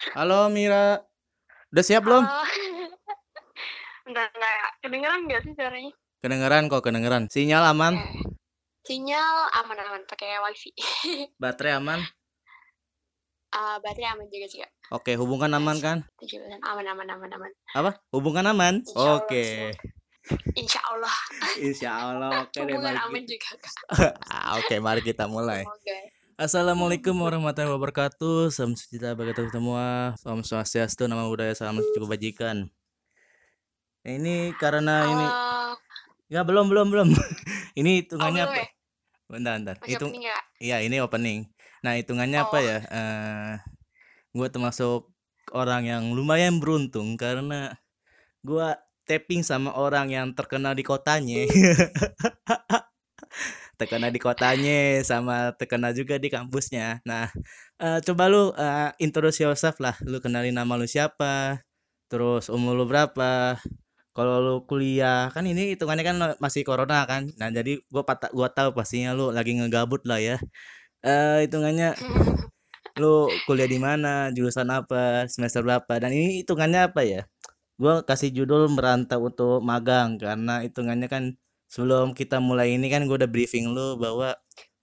Halo Mira. Udah siap belum? Bentar, Kak. Kedengeran nggak sih suaranya? Kedengeran kok, kedengeran. Sinyal aman? Oke. Sinyal aman-aman pakai wifi. Baterai aman? Eh, baterai aman juga sih, Kak. Oke, hubungan aman kan? 7% aman, aman, aman, aman. Apa? Hubungan aman? Insya Oke. Insya Allah. Insya Allah. Oke deh, Hubungan aman kita. juga. Ah, Oke, mari kita mulai. Semoga. Assalamualaikum warahmatullahi wabarakatuh. Salam sejahtera bagi kita semua. Salam swastiastu, nama budaya, salam cukup bajikan. Ini karena ini ya belum belum belum. ini Oh, hitungannya belum apa? ya? Bentar, bentar. Masih Hitung opening ya? Iya, ini opening. Nah, hitungannya apa Oh. ya? Eh, gue termasuk orang yang lumayan beruntung karena gue tapping sama orang yang terkenal di kotanya. terkenal di kotanya sama terkenal juga di kampusnya. Nah, eh, coba lu eh, introduce yourself lah. Lu kenalin nama lu siapa, terus umur lu berapa. Kalau lu kuliah kan ini hitungannya kan masih corona kan. Nah, jadi gua patah gua tahu pastinya lu lagi ngegabut lah ya. Eh hitungannya lu kuliah di mana, jurusan apa, semester berapa dan ini hitungannya apa ya? Gua kasih judul merantau untuk magang karena hitungannya kan sebelum kita mulai ini kan gua udah briefing lu bahwa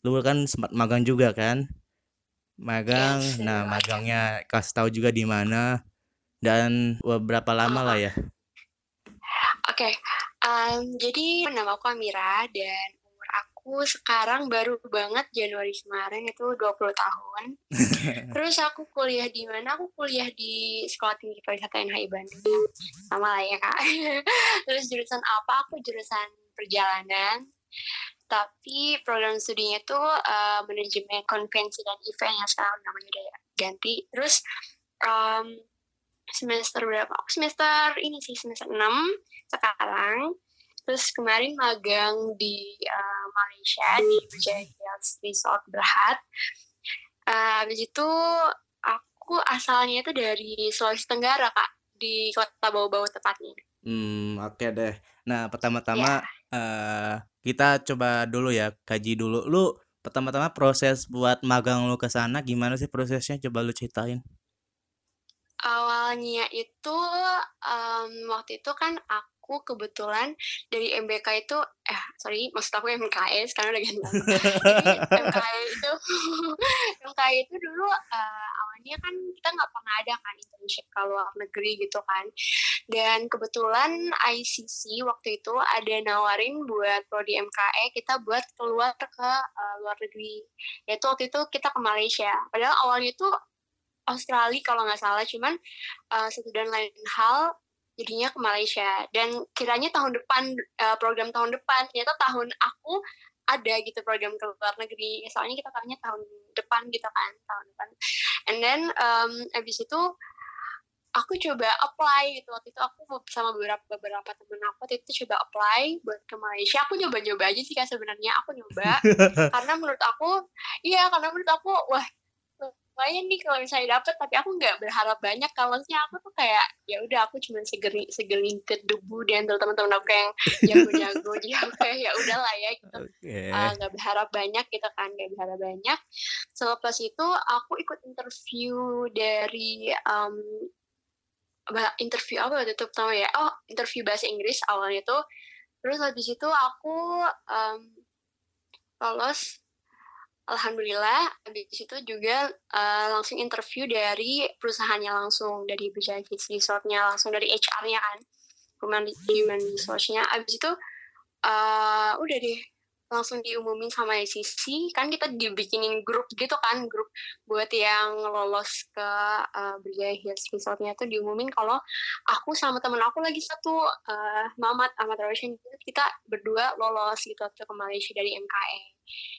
lu kan sempat magang juga kan? Magang. Yes, Nah, magangnya kasih tahu juga di mana dan berapa lama lah ya? Oke, em, jadi nama aku Amira dan umur aku sekarang baru banget Januari kemarin itu 20 tahun. Terus aku kuliah di mana? Aku kuliah di Sekolah Tinggi Pariwisata NHI Bandung. Sama lah ya, Kak. Terus jurusan apa? Aku jurusan perjalanan. Tapi program studinya itu eh, manajemen konvensi dan event yang sekarang namanya udah ganti. Terus em, semester berapa? Aku semester ini sih semester 6 sekarang. Terus kemarin magang di eh, Malaysia di Berjaya Resort Berhad. Eh, habis itu aku asalnya itu dari Sulawesi Tenggara kak di kota Bau-Bau tepatnya. Hmm, oke deh. Nah, pertama-tama eh kita coba dulu ya, kaji dulu. Lu pertama-tama proses buat magang lu ke sana gimana sih prosesnya? Coba lu ceritain. Awalnya itu em, waktu itu kan aku kebetulan dari MBK itu eh sorry maksud aku MKS karena udah ganti. Jadi MKI itu MKI itu dulu eh, awalnya kan kita nggak pernah ada kan internship ke luar negeri gitu kan. Dan kebetulan ICC waktu itu ada nawarin buat prodi MKE kita buat keluar ke eh, luar negeri. Yaitu waktu itu kita ke Malaysia. Padahal awalnya itu Australia kalau nggak salah. Cuman eh, satu dan lain hal jadinya ke Malaysia. Dan kiranya tahun depan eh, program tahun depan. Ternyata tahun aku ada gitu program ke luar negeri. Soalnya kita tahunya tahun depan gitu kan tahun depan. And then um, abis itu aku coba apply gitu. Waktu itu aku bersama beberapa beberapa temen aku waktu itu coba apply buat ke Malaysia. Aku nyoba nyoba aja sih kan sebenarnya. Aku nyoba. Karena menurut aku iya karena menurut aku wah lumayan nih kalau misalnya dapet tapi aku nggak berharap banyak kalau sih aku tuh kayak ya udah aku cuma segeri segelintir debu di antara teman-teman aku yang jago-jago. Jadi aku kayak ya udahlah ya gitu. Ah, nggak berharap banyak gitu kan nggak berharap banyak. Selepas itu aku ikut interview dari um, interview apa waktu itu pertama ya? Oh interview bahasa Inggris awalnya tuh. Terus habis itu aku um, lolos Alhamdulillah habis itu juga uh, langsung interview dari perusahaannya langsung dari Kids Resortnya langsung dari HR-nya kan human human resource-nya. Habis itu uh, udah deh langsung diumumin sama ICC kan kita dibikinin grup gitu kan grup buat yang lolos ke uh, Berjaya Hills Resortnya tuh diumumin kalau aku sama temen aku lagi satu uh, Mamat Ahmad Roshan kita berdua lolos gitu waktu ke Malaysia dari MKE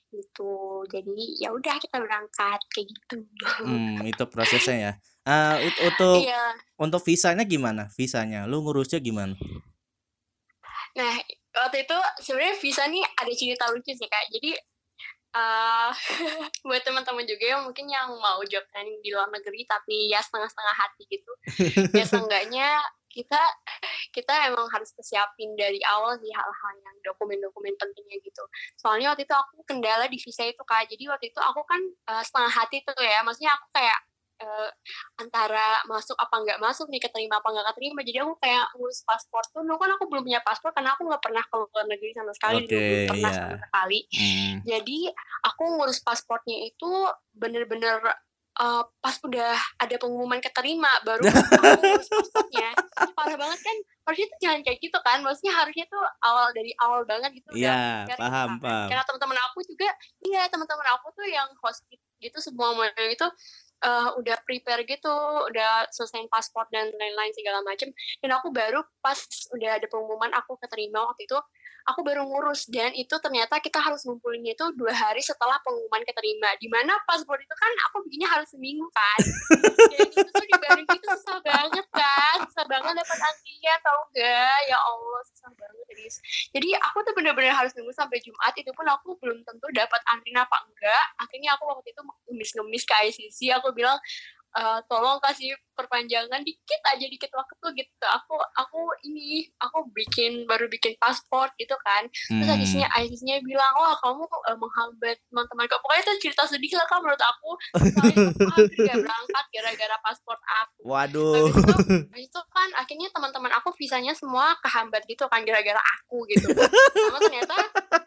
gitu jadi ya udah kita berangkat kayak gitu Hmm, itu prosesnya ya. Ut- untuk iya untuk visanya gimana? Visanya, lu ngurusnya gimana? nah waktu itu sebenarnya visa nih ada cerita lucu sih kak. Jadi eh buat teman-teman juga yang mungkin yang mau job training di luar negeri tapi ya setengah-setengah hati gitu ya seenggaknya kita kita emang harus kesiapin dari awal sih hal-hal yang dokumen-dokumen pentingnya gitu. Soalnya waktu itu aku kendala di visa itu kak. Jadi waktu itu aku kan eh, setengah hati tuh ya. Maksudnya aku kayak uh, antara masuk apa nggak masuk nih keterima apa nggak keterima jadi aku kayak ngurus paspor tuh dulu kan aku belum punya paspor karena aku nggak pernah ke luar negeri sama sekali Oke, belum pernah iya. sama sekali Hmm. jadi aku ngurus pasportnya itu bener-bener uh, pas udah ada pengumuman keterima baru aku ngurus pasportnya parah banget kan harusnya tuh jangan kayak gitu kan maksudnya harusnya tuh awal dari awal banget gitu udah Iya, prepare paham, gitu kan. paham. karena teman-teman aku juga iya teman-teman aku tuh yang host gitu semua itu uh, udah prepare gitu udah selesaiin paspor dan lain-lain segala macem. Dan aku baru pas udah ada pengumuman aku keterima waktu itu aku baru ngurus. Dan itu ternyata kita harus ngumpulinnya itu dua hari setelah pengumuman keterima. Di mana paspor itu kan aku bikinnya harus seminggu kan. Dan itu tuh dibanding itu susah banget kan. Susah banget dapat antrian tau gak ya Allah susah banget jadi jadi aku tuh bener-bener harus nunggu sampai Jumat. Itu pun aku belum tentu dapat antrian apa enggak. Akhirnya aku waktu itu ngemis-ngemis ke ICC aku bilang "Eh, tolong kasih perpanjangan dikit aja dikit waktu gitu aku aku ini aku bikin baru bikin paspor gitu kan terus Hmm. ICC-nya ICC-nya bilang wah kamu eh, menghambat teman-teman kamu pokoknya itu cerita sedih lah kan menurut aku hampir gak berangkat gara-gara paspor aku Waduh. Habis itu, habis itu kan akhirnya teman-teman aku visanya semua kehambat gitu kan gara-gara aku gitu. Sama ternyata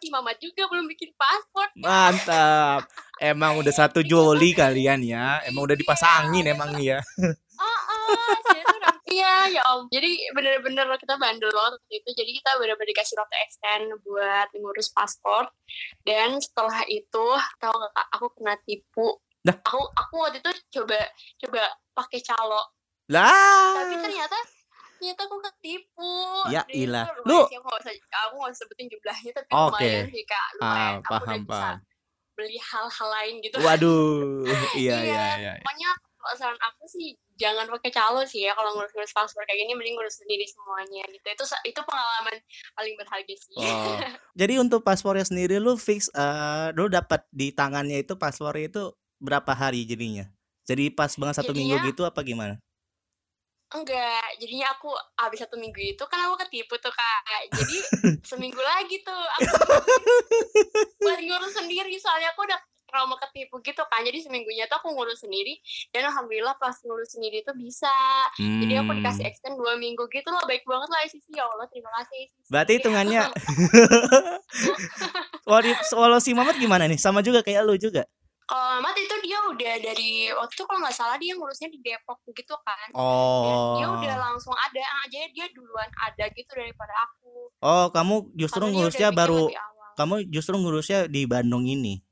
si Mamat juga belum bikin paspor. Mantap. Emang udah satu joli kalian ya. Emang udah dipasangin emang ya. Tuh orang- Iya, ya om. Jadi bener-bener kita bandel banget waktu itu. Jadi kita bener-bener dikasih waktu extend buat ngurus paspor. Dan setelah itu, tahu nggak kak, aku kena tipu. Dah. Aku aku waktu itu coba coba pakai calo. Lah. Tapi ternyata ternyata aku ketipu. Ya ilah. Lu- aku usah usah sebutin jumlahnya tapi Oke. lumayan sih kak. Lumayan. Ah, aku udah paham, bisa paham. Beli hal-hal lain gitu. Waduh. Iya, Iya, iya, iya. Pokoknya kalau saran aku sih jangan pakai calo sih ya kalau ngurus-ngurus paspor kayak gini mending ngurus sendiri semuanya gitu. Itu itu pengalaman paling berharga sih. Oh. Jadi untuk paspornya sendiri lu fix eh lu dapat di tangannya itu paspornya itu berapa hari jadinya? Jadi pas banget satu minggu Jadinya- gitu apa gimana? Enggak, jadinya aku habis satu minggu itu kan aku ketipu tuh kak. Jadi seminggu lagi tuh aku buat ngurus sendiri soalnya aku udah trauma ketipu gitu kan. Jadi seminggunya tuh aku ngurus sendiri dan alhamdulillah pas ngurus sendiri tuh bisa. Jadi aku Hmm. dikasih extend dua minggu gitu loh baik banget lah ICC ya Allah terima kasih ICC. Berarti hitungannya walau si Mamat gimana nih? Sama juga kayak lu juga. Kalau Mamat itu dia udah dari waktu itu kalau nggak salah dia ngurusnya di Depok gitu kan. Dan Oh. dia udah langsung ada aja dia duluan ada gitu daripada aku. Oh, kamu justru Karena ngurusnya baru kamu justru ngurusnya di Bandung ini.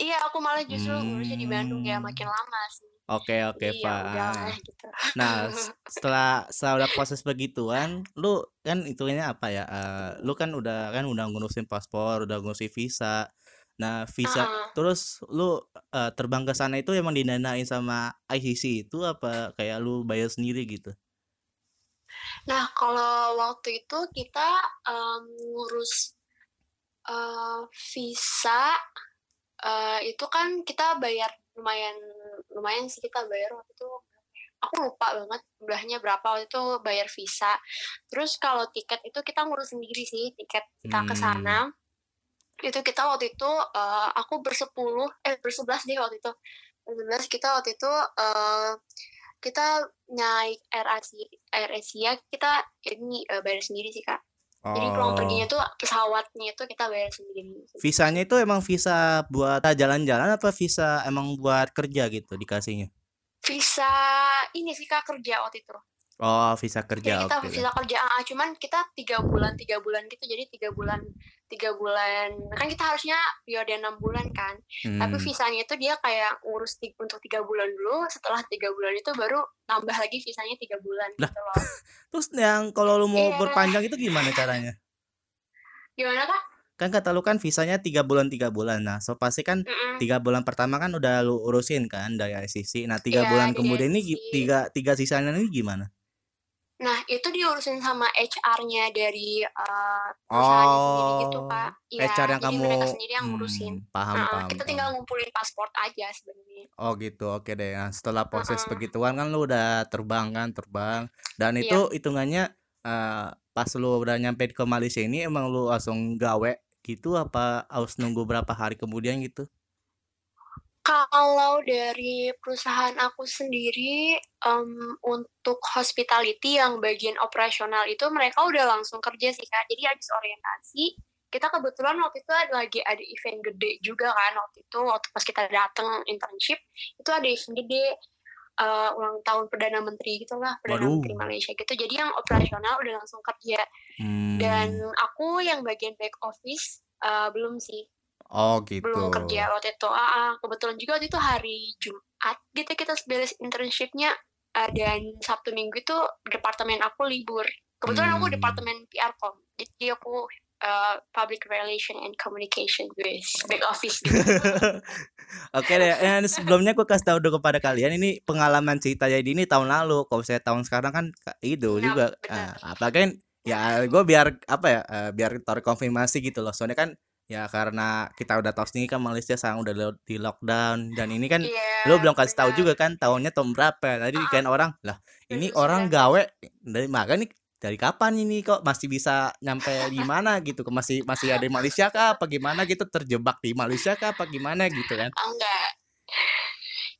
Iya, aku malah justru ngurusnya di Bandung ya Hmm. makin lama sih. Oke, oke, Jadi ya udahlah Pak. gitu. Nah, setelah setelah udah proses begituan, lu kan itunya apa ya? eh, lu kan udah kan udah ngurusin paspor, udah ngurusin visa. Nah, visa Heeh. terus lu eh, terbang ke sana itu emang didanain sama ICC itu apa kayak lu bayar sendiri gitu? Nah, kalau waktu itu kita em, ngurus eh, visa eh, itu kan kita bayar lumayan lumayan sih kita bayar waktu itu aku lupa banget jumlahnya berapa waktu itu bayar visa. Terus kalau tiket itu kita ngurus sendiri sih tiket kita ke Hmm. sana. Itu kita waktu itu eh, aku bersepuluh eh bersebelas deh waktu itu. Bersebelas kita waktu itu eh, kita naik Air Asia, Air Asia kita ini eh, bayar sendiri sih kak. Jadi pulang Oh. perginya tuh pesawatnya itu kita bayar sendiri. Visanya itu emang visa buat jalan-jalan apa visa emang buat kerja gitu dikasihnya? Visa ini sih kak kerja waktu itu. Oh, visa Jadi kerja kita oke. visa kerja, ah, cuman kita tiga bulan tiga bulan gitu. Jadi tiga bulan tiga bulan kan kita harusnya periode enam bulan kan. Tapi Hmm. visanya itu dia kayak ngurus ti- untuk tiga bulan dulu. Setelah tiga bulan itu baru nambah lagi visanya tiga bulan Lah. gitu loh. Terus yang kalau lu mau Iya. berpanjang itu gimana caranya? Gimana kak? Kan kata lu kan visanya tiga bulan tiga bulan. Nah, so pasti kan tiga bulan pertama kan udah lu urusin kan dari ICC. Nah, tiga Iya, bulan kemudian ini tiga tiga sisanya ini gimana? Nah, itu diurusin sama HR-nya dari uh, perusahaannya sendiri gitu, Oh, Kak. Iya, HR yang jadi kamu mereka sendiri yang ngurusin. hmm, paham Nah, paham. kita paham. tinggal ngumpulin paspor aja sebenarnya. Oh gitu, oke deh. Nah, setelah proses Heeh. begituan kan lu udah terbang kan, terbang. Dan itu hitungannya eh, pas lu udah nyampe ke Malaysia ini emang lu langsung gawe gitu apa harus nunggu berapa hari kemudian gitu? Kalau dari perusahaan aku sendiri, um, untuk hospitality yang bagian operasional itu mereka udah langsung kerja sih Kak. Jadi habis orientasi, kita kebetulan waktu itu ada lagi ada event gede juga kan waktu itu waktu pas kita datang internship itu ada event gede uh, ulang tahun perdana menteri gitulah perdana Waduh. menteri Malaysia gitu jadi yang operasional udah langsung kerja Hmm. dan aku yang bagian back office uh, belum sih Oh gitu. belum kerja waktu itu ah, ah. kebetulan juga waktu itu hari Jumat gitu kita beres internshipnya uh, dan Sabtu Minggu itu departemen aku libur kebetulan aku Hmm. departemen PR com jadi aku uh, public relation and communication guys back office gitu. Oke deh, eh, sebelumnya gue kasih tahu dulu kepada kalian ini pengalaman cerita jadi ini tahun lalu. Kalau saya tahun sekarang kan ka- itu Nah, juga. Nah, apalagi kan ya gue biar apa ya biar terkonfirmasi gitu loh. Soalnya kan ya karena kita udah tahu sendiri kan Malaysia sekarang udah di lockdown. Dan ini kan Iya, lo belum kasih tahu juga kan tahunnya tahun berapa. Tadi Ah, kan orang lah ini 2019. orang gawe dari mana nih? Dari kapan ini? Kok masih bisa nyampe di mana gitu? Masih masih ada di Malaysia kah? Apa gimana gitu? Terjebak di Malaysia kah? Apa gimana? Gitu kan. Enggak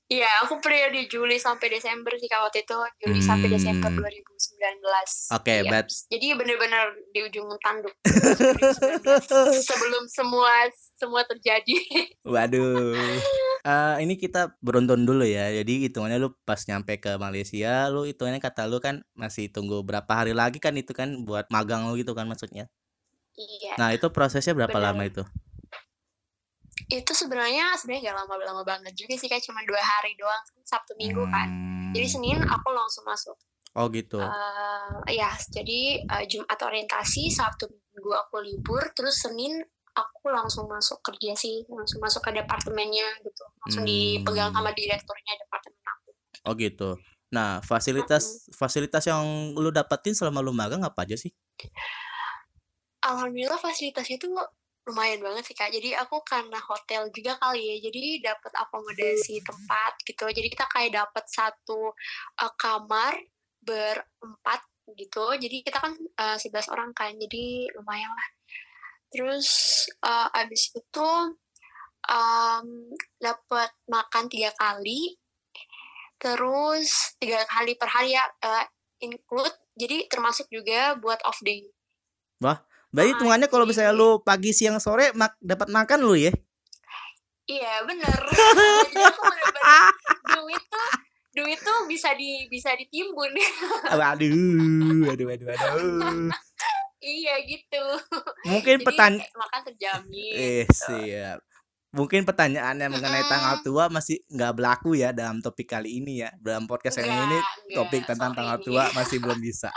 Iya, aku periode Juli sampai Desember sih kalau waktu itu Juli sampai Desember Hmm. 2019. Oke, Iya. bet. Jadi benar-benar di ujung tanduk 2019. sebelum semua semua terjadi. Waduh. Eh, ini kita beruntun dulu ya. Jadi hitungannya lu pas nyampe ke Malaysia, lu hitungannya kata lu kan masih tunggu berapa hari lagi kan itu kan buat magang lu gitu kan maksudnya. iya. Nah, itu prosesnya berapa Benar. lama itu? Itu sebenarnya sebenarnya gak lama-lama banget juga sih kayak cuma dua hari doang Sabtu Minggu kan. Jadi Hmm. Senin aku langsung masuk. Oh gitu. Eh ya, jadi eh, Jumat orientasi, Sabtu Minggu aku libur, terus Senin aku langsung masuk kerja sih, langsung masuk ke departemennya gitu, langsung dipegang Hmm. sama direkturnya departemen aku. Oh gitu. Nah, fasilitas fasilitas yang lu dapetin selama lu magang apa aja sih? Alhamdulillah fasilitasnya tuh lumayan banget sih kak. Jadi aku karena hotel juga kali ya, jadi dapat akomodasi tempat gitu. Jadi kita kayak dapat satu eh, kamar berempat gitu. Jadi kita kan eh, 11 orang kan, jadi lumayan lah. Terus eh, abis itu em, dapat makan tiga kali, terus tiga kali per hari ya eh, include. Jadi termasuk juga buat off day. Berarti Ah, hitungannya kalau misalnya jadi- lu pagi siang sore mak dapat makan lu ya? Iya bener. Jadi aku bener-bener duit tuh duit tuh bisa di bisa ditimbun. Waduh, waduh, waduh, waduh. iya gitu. Mungkin kayak makan terjamin. Eh siap. Mungkin pertanyaannya mengenai tanggal Mm-mm. tua masih nggak berlaku ya dalam topik kali ini ya. Dalam podcast yang ini topik tentang tanggal tua masih belum bisa.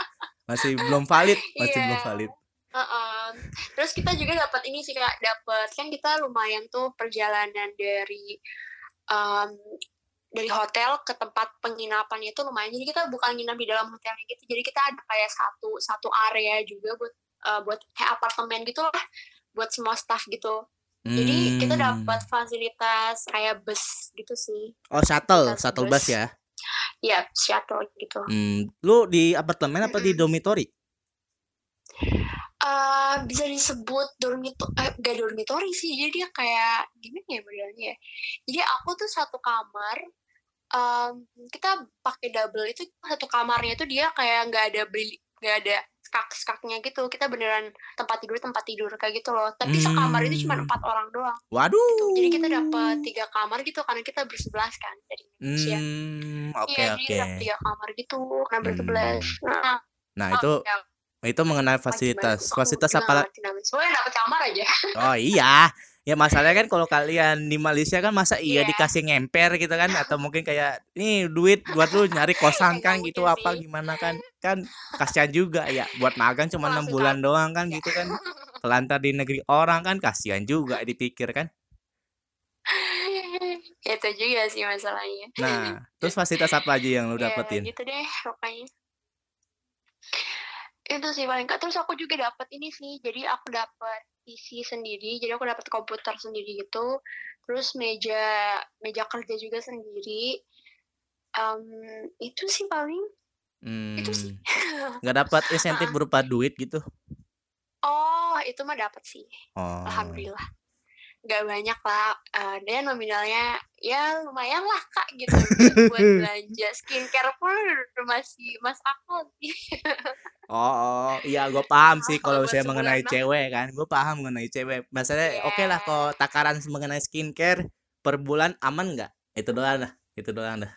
Masih belum valid, masih Iya. belum valid. Heeh. Terus kita juga dapat ini sih kak, dapat kan kita lumayan tuh perjalanan dari em, dari hotel ke tempat penginapan itu lumayan. Jadi kita bukan nginap di dalam hotelnya gitu. Jadi kita ada kayak satu satu area juga buat eh, buat kayak apartemen gitu lah, buat semua staff gitu. Jadi kita Hmm. dapat fasilitas kayak bus gitu sih. Oh shuttle, fasilitas shuttle bus. bus ya. Ya, shuttle gitu. Hmm, lu di apartemen apa di dormitory? Eh bisa disebut dormitory, eh, gak dormitory sih, jadi dia kayak gimana ya modelnya ya. Jadi aku tuh satu kamar, em, kita pakai double itu satu kamarnya tuh dia kayak nggak ada beli, nggak ada skak-skaknya gitu. Kita beneran tempat tidur tempat tidur kayak gitu loh. Tapi sekamar itu cuma Hmm. empat orang doang. Waduh. Gitu. Jadi kita dapat tiga kamar gitu karena kita bersebelas kan dari Indonesia. Hmm, oke Iya, oke. jadi tiga kamar gitu karena Hmm. bersebelas. Nah, Nah, itu ya, itu mengenai fasilitas. Fasilitas apa? Soalnya dapat kamar aja. Oh iya. Ya masalahnya kan kalau kalian di Malaysia kan masa iya Iya. dikasih ngemper gitu kan atau mungkin kayak nih duit buat lu nyari kosan Nggak kan gitu apa sih. gimana kan kan kasihan juga ya buat magang cuma enam bulan doang kan Ya. gitu kan kelantar di negeri orang kan kasihan juga dipikir kan itu juga sih masalahnya. nah terus fasilitas apa aja yang lu Ya, dapetin gitu deh pokoknya. Itu sih paling. Terus aku juga dapat ini sih. Jadi aku dapat PC sendiri. Jadi aku dapat komputer sendiri gitu. Terus meja meja kerja juga sendiri. Em, itu sih paling. Itu sih. hmm, nggak dapat insentif berupa duit gitu Oh, itu mah dapat sih. oh Alhamdulillah. Gak banyak lah. Eh, dan nominalnya ya lumayan lah kak gitu buat belanja skincare pun masih mas akal sih Oh, oh, iya gue paham sih kalau saya mengenai cewek kan, gue paham mengenai cewek. Maksudnya oke lah ya kalau takaran mengenai skincare per bulan aman nggak? Itu doang dah, itu doang dah.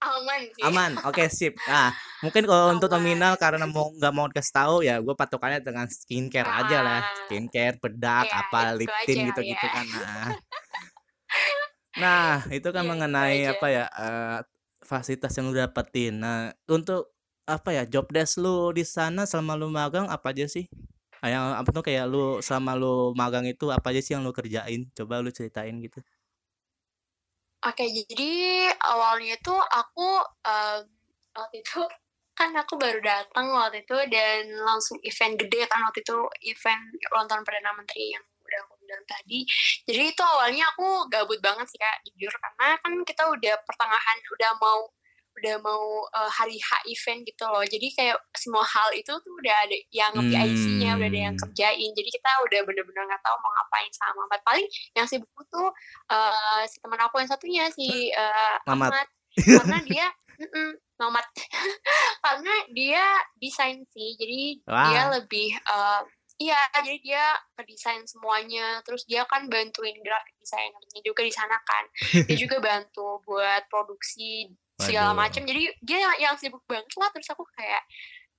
Aman sih Aman, oke sip. Nah, mungkin kalau untuk aman nominal karena mau nggak mau kasih tahu ya, gue patokannya dengan skincare aja lah. ah Skincare, bedak, ya apa itu lip tint ya gitu-gitu kan. Nah, nah itu kan ya itu mengenai aja apa ya eh, fasilitas yang lu dapetin. Nah, untuk apa ya job desk lu di sana selama lu magang apa aja sih? Ah, Yang apa tuh kayak lu selama lu magang itu apa aja sih yang lu kerjain? Coba lu ceritain gitu. Oke, jadi awalnya itu aku em, waktu itu kan aku baru datang waktu itu dan langsung event gede kan waktu itu event ulang perdana menteri yang udah aku bilang tadi. Jadi itu awalnya aku gabut banget sih kak, jujur karena kan kita udah pertengahan udah mau udah mau eh, hari H event gitu loh. Jadi kayak semua hal itu tuh udah ada yang nge-PIC-nya, udah ada yang Hmm. kerjain. Jadi kita udah bener-bener nggak tahu mau ngapain sama Mamat. Paling yang sibuk tuh eh, si teman aku yang satunya si eh, Mamat. Ahmad karena dia mm-mm, Mamat karena dia desain sih jadi dia Wah. lebih eh, iya jadi dia ngedesain semuanya terus dia kan bantuin graphic designernya juga di sana kan dia juga bantu buat produksi segala macam jadi dia yang, yang sibuk banget lah terus aku kayak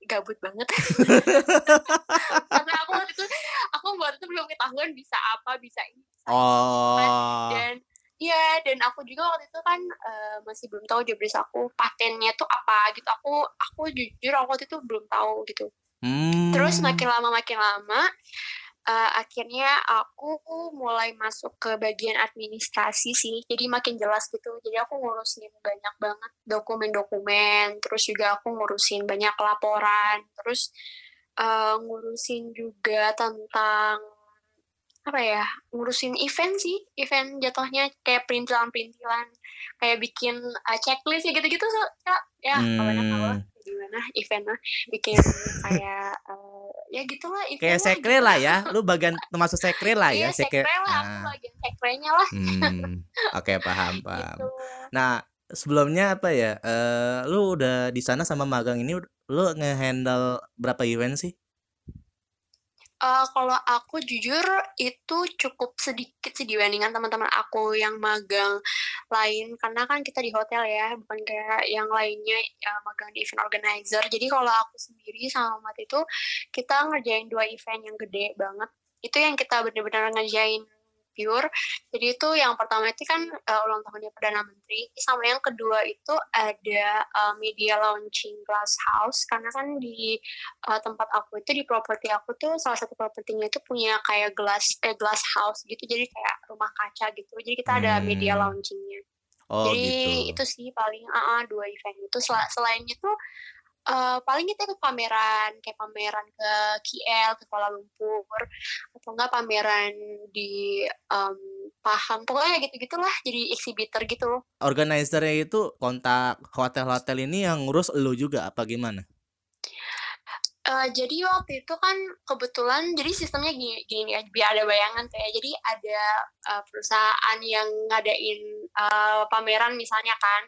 gabut banget. Karena aku waktu itu aku waktu itu belum ketahuan bisa apa bisa ini bisa itu kan. Oh. dan iya dan aku juga waktu itu kan eh, masih belum tahu job desk aku patennya tuh apa gitu. Aku aku jujur aku waktu itu belum tahu gitu. Terus Hmm. makin lama makin lama eh, akhirnya aku mulai masuk ke bagian administrasi sih jadi makin jelas gitu jadi aku ngurusin banyak banget dokumen-dokumen terus juga aku ngurusin banyak laporan terus eh, ngurusin juga tentang apa ya ngurusin event sih event jatuhnya kayak perintilan-perintilan kayak bikin uh, checklist ya gitu-gitu so, Kak. ya lah Hmm. Kayak gimana eventnya bikin kayak uh, ya gitulah Kayak event lah sekre gitu lah ya. Lu bagian termasuk sekre lah ya, iya sekre. sekre lah aku Ah. bagian sekrenya lah Hmm. Oke, paham, paham. gitu Nah, sebelumnya apa ya? Eh, lu udah di sana sama magang ini lu ngehandle berapa event sih? Eh, kalau aku jujur itu cukup sedikit sih dibandingkan teman-teman aku yang magang lain. Karena kan kita di hotel ya bukan kayak yang lainnya ya, magang di event organizer. Jadi kalau aku sendiri sama Mat itu kita ngerjain dua event yang gede banget. Itu yang kita benar-benar ngerjain pure. Jadi itu yang pertama itu kan eh, ulang tahunnya perdana menteri. Sama yang kedua itu ada eh, media launching glass house karena kan di uh, tempat aku itu di properti aku tuh salah satu propertinya itu punya kayak glass eh glass house gitu. Jadi kayak rumah kaca gitu. Jadi kita ada media Hmm. launchingnya. Oh, jadi gitu. itu sih paling ah ah, dua event itu. Sel- selain itu uh, paling kita ikut pameran kayak pameran ke KL ke Kuala Lumpur atau enggak pameran di um, Pahang pokoknya gitu gitulah jadi exhibitor gitu Organizernya itu kontak hotel-hotel ini yang ngurus lu juga apa gimana? Eh, jadi waktu itu kan kebetulan jadi sistemnya gini, gini ya biar ada bayangan ya jadi ada eh, perusahaan yang ngadain eh, pameran misalnya kan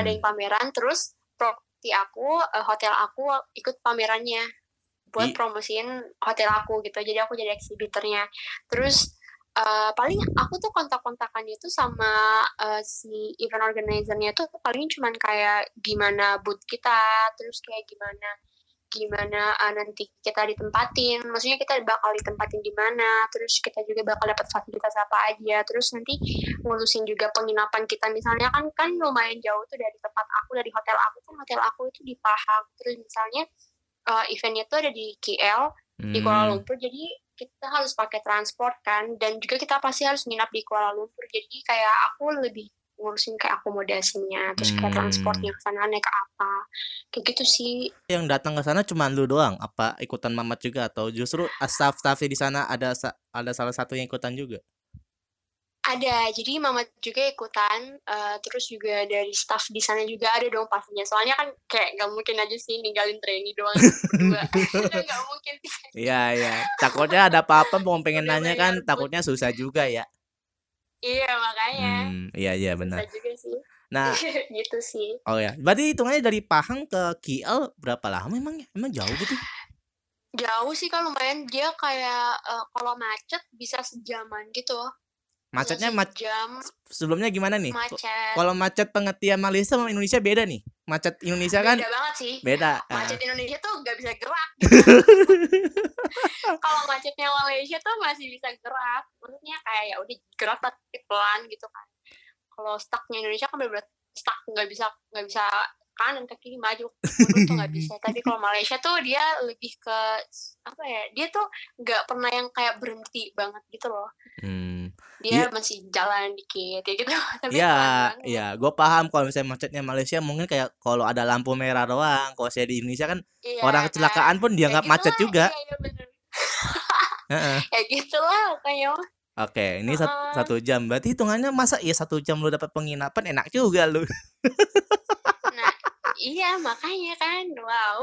ada Hmm. yang pameran terus properti aku eh, hotel aku ikut pamerannya buat I- promosiin hotel aku gitu. Jadi aku jadi eksibitornya terus eh, paling aku tuh kontak-kontakannya itu sama eh, si event organizernya tuh paling cuman kayak gimana booth kita terus kayak gimana gimana uh, nanti kita ditempatin. Maksudnya kita bakal ditempatin di mana terus kita juga bakal dapat fasilitas apa aja. Terus nanti ngurusin juga penginapan kita. Misalnya kan kan lumayan jauh tuh dari tempat aku dari hotel aku kan hotel aku itu di Pahang. Terus misalnya uh, eventnya tuh ada di KL di Kuala Hmm. Lumpur. Jadi kita harus pakai transport kan. Dan juga kita pasti harus nginap di Kuala Lumpur. Jadi kayak aku lebih ngurusin kayak akomodasinya terus kayak Hmm. transportnya ke sana naik apa kayak gitu sih Yang datang ke sana cuma lu doang? Apa ikutan Mamat juga atau justru staff-staffnya di sana ada ada salah satu yang ikutan juga? ada jadi mama juga ikutan eh, terus juga dari staff di sana juga ada dong pastinya soalnya kan kayak nggak mungkin aja sih ninggalin trainee doang berdua nggak mungkin sih Iya, iya. Takutnya ada apa-apa mau pengen Udah nanya kan bayar booth. takutnya susah juga ya. Iya makanya Hmm, iya iya bisa benar. juga sih Nah, gitu sih oh ya, berarti hitungannya dari Pahang ke KL berapa lama emangnya? Emang jauh gitu? jauh sih kan lumayan dia kayak eh, kalau macet bisa sejaman gitu bisa Macetnya mac sejam sebelumnya gimana nih? Macet Kalau macet pengertian Malaysia sama Indonesia beda nih. Macet Indonesia kan beda banget sih beda. Ah, macet Indonesia tuh nggak bisa gerak gitu. kalau macetnya Malaysia tuh masih bisa gerak maksudnya kayak ya udah gerak tapi pelan gitu kan kalau stucknya Indonesia kan bener-bener stuck nggak bisa nggak bisa kanan ke kiri maju mundur tuh nggak bisa tapi kalau Malaysia tuh dia lebih ke apa ya dia tuh nggak pernah yang kayak berhenti banget gitu loh hmm. Dia Iya. masih jalan dikit kayak gitu tapi Ya, banget ya, gue paham kalau misalnya macetnya Malaysia mungkin kayak kalau ada lampu merah doang. Kalau saya di Indonesia kan Iya, orang kecelakaan pun dianggap macet gitulah, juga. iya, iya, bener. Heeh. ya gitulah kayak Oke, ini sat- Heeh. satu jam. Berarti hitungannya masa iya satu jam lu dapat penginapan enak juga lu. Nah, iya makanya kan, wow.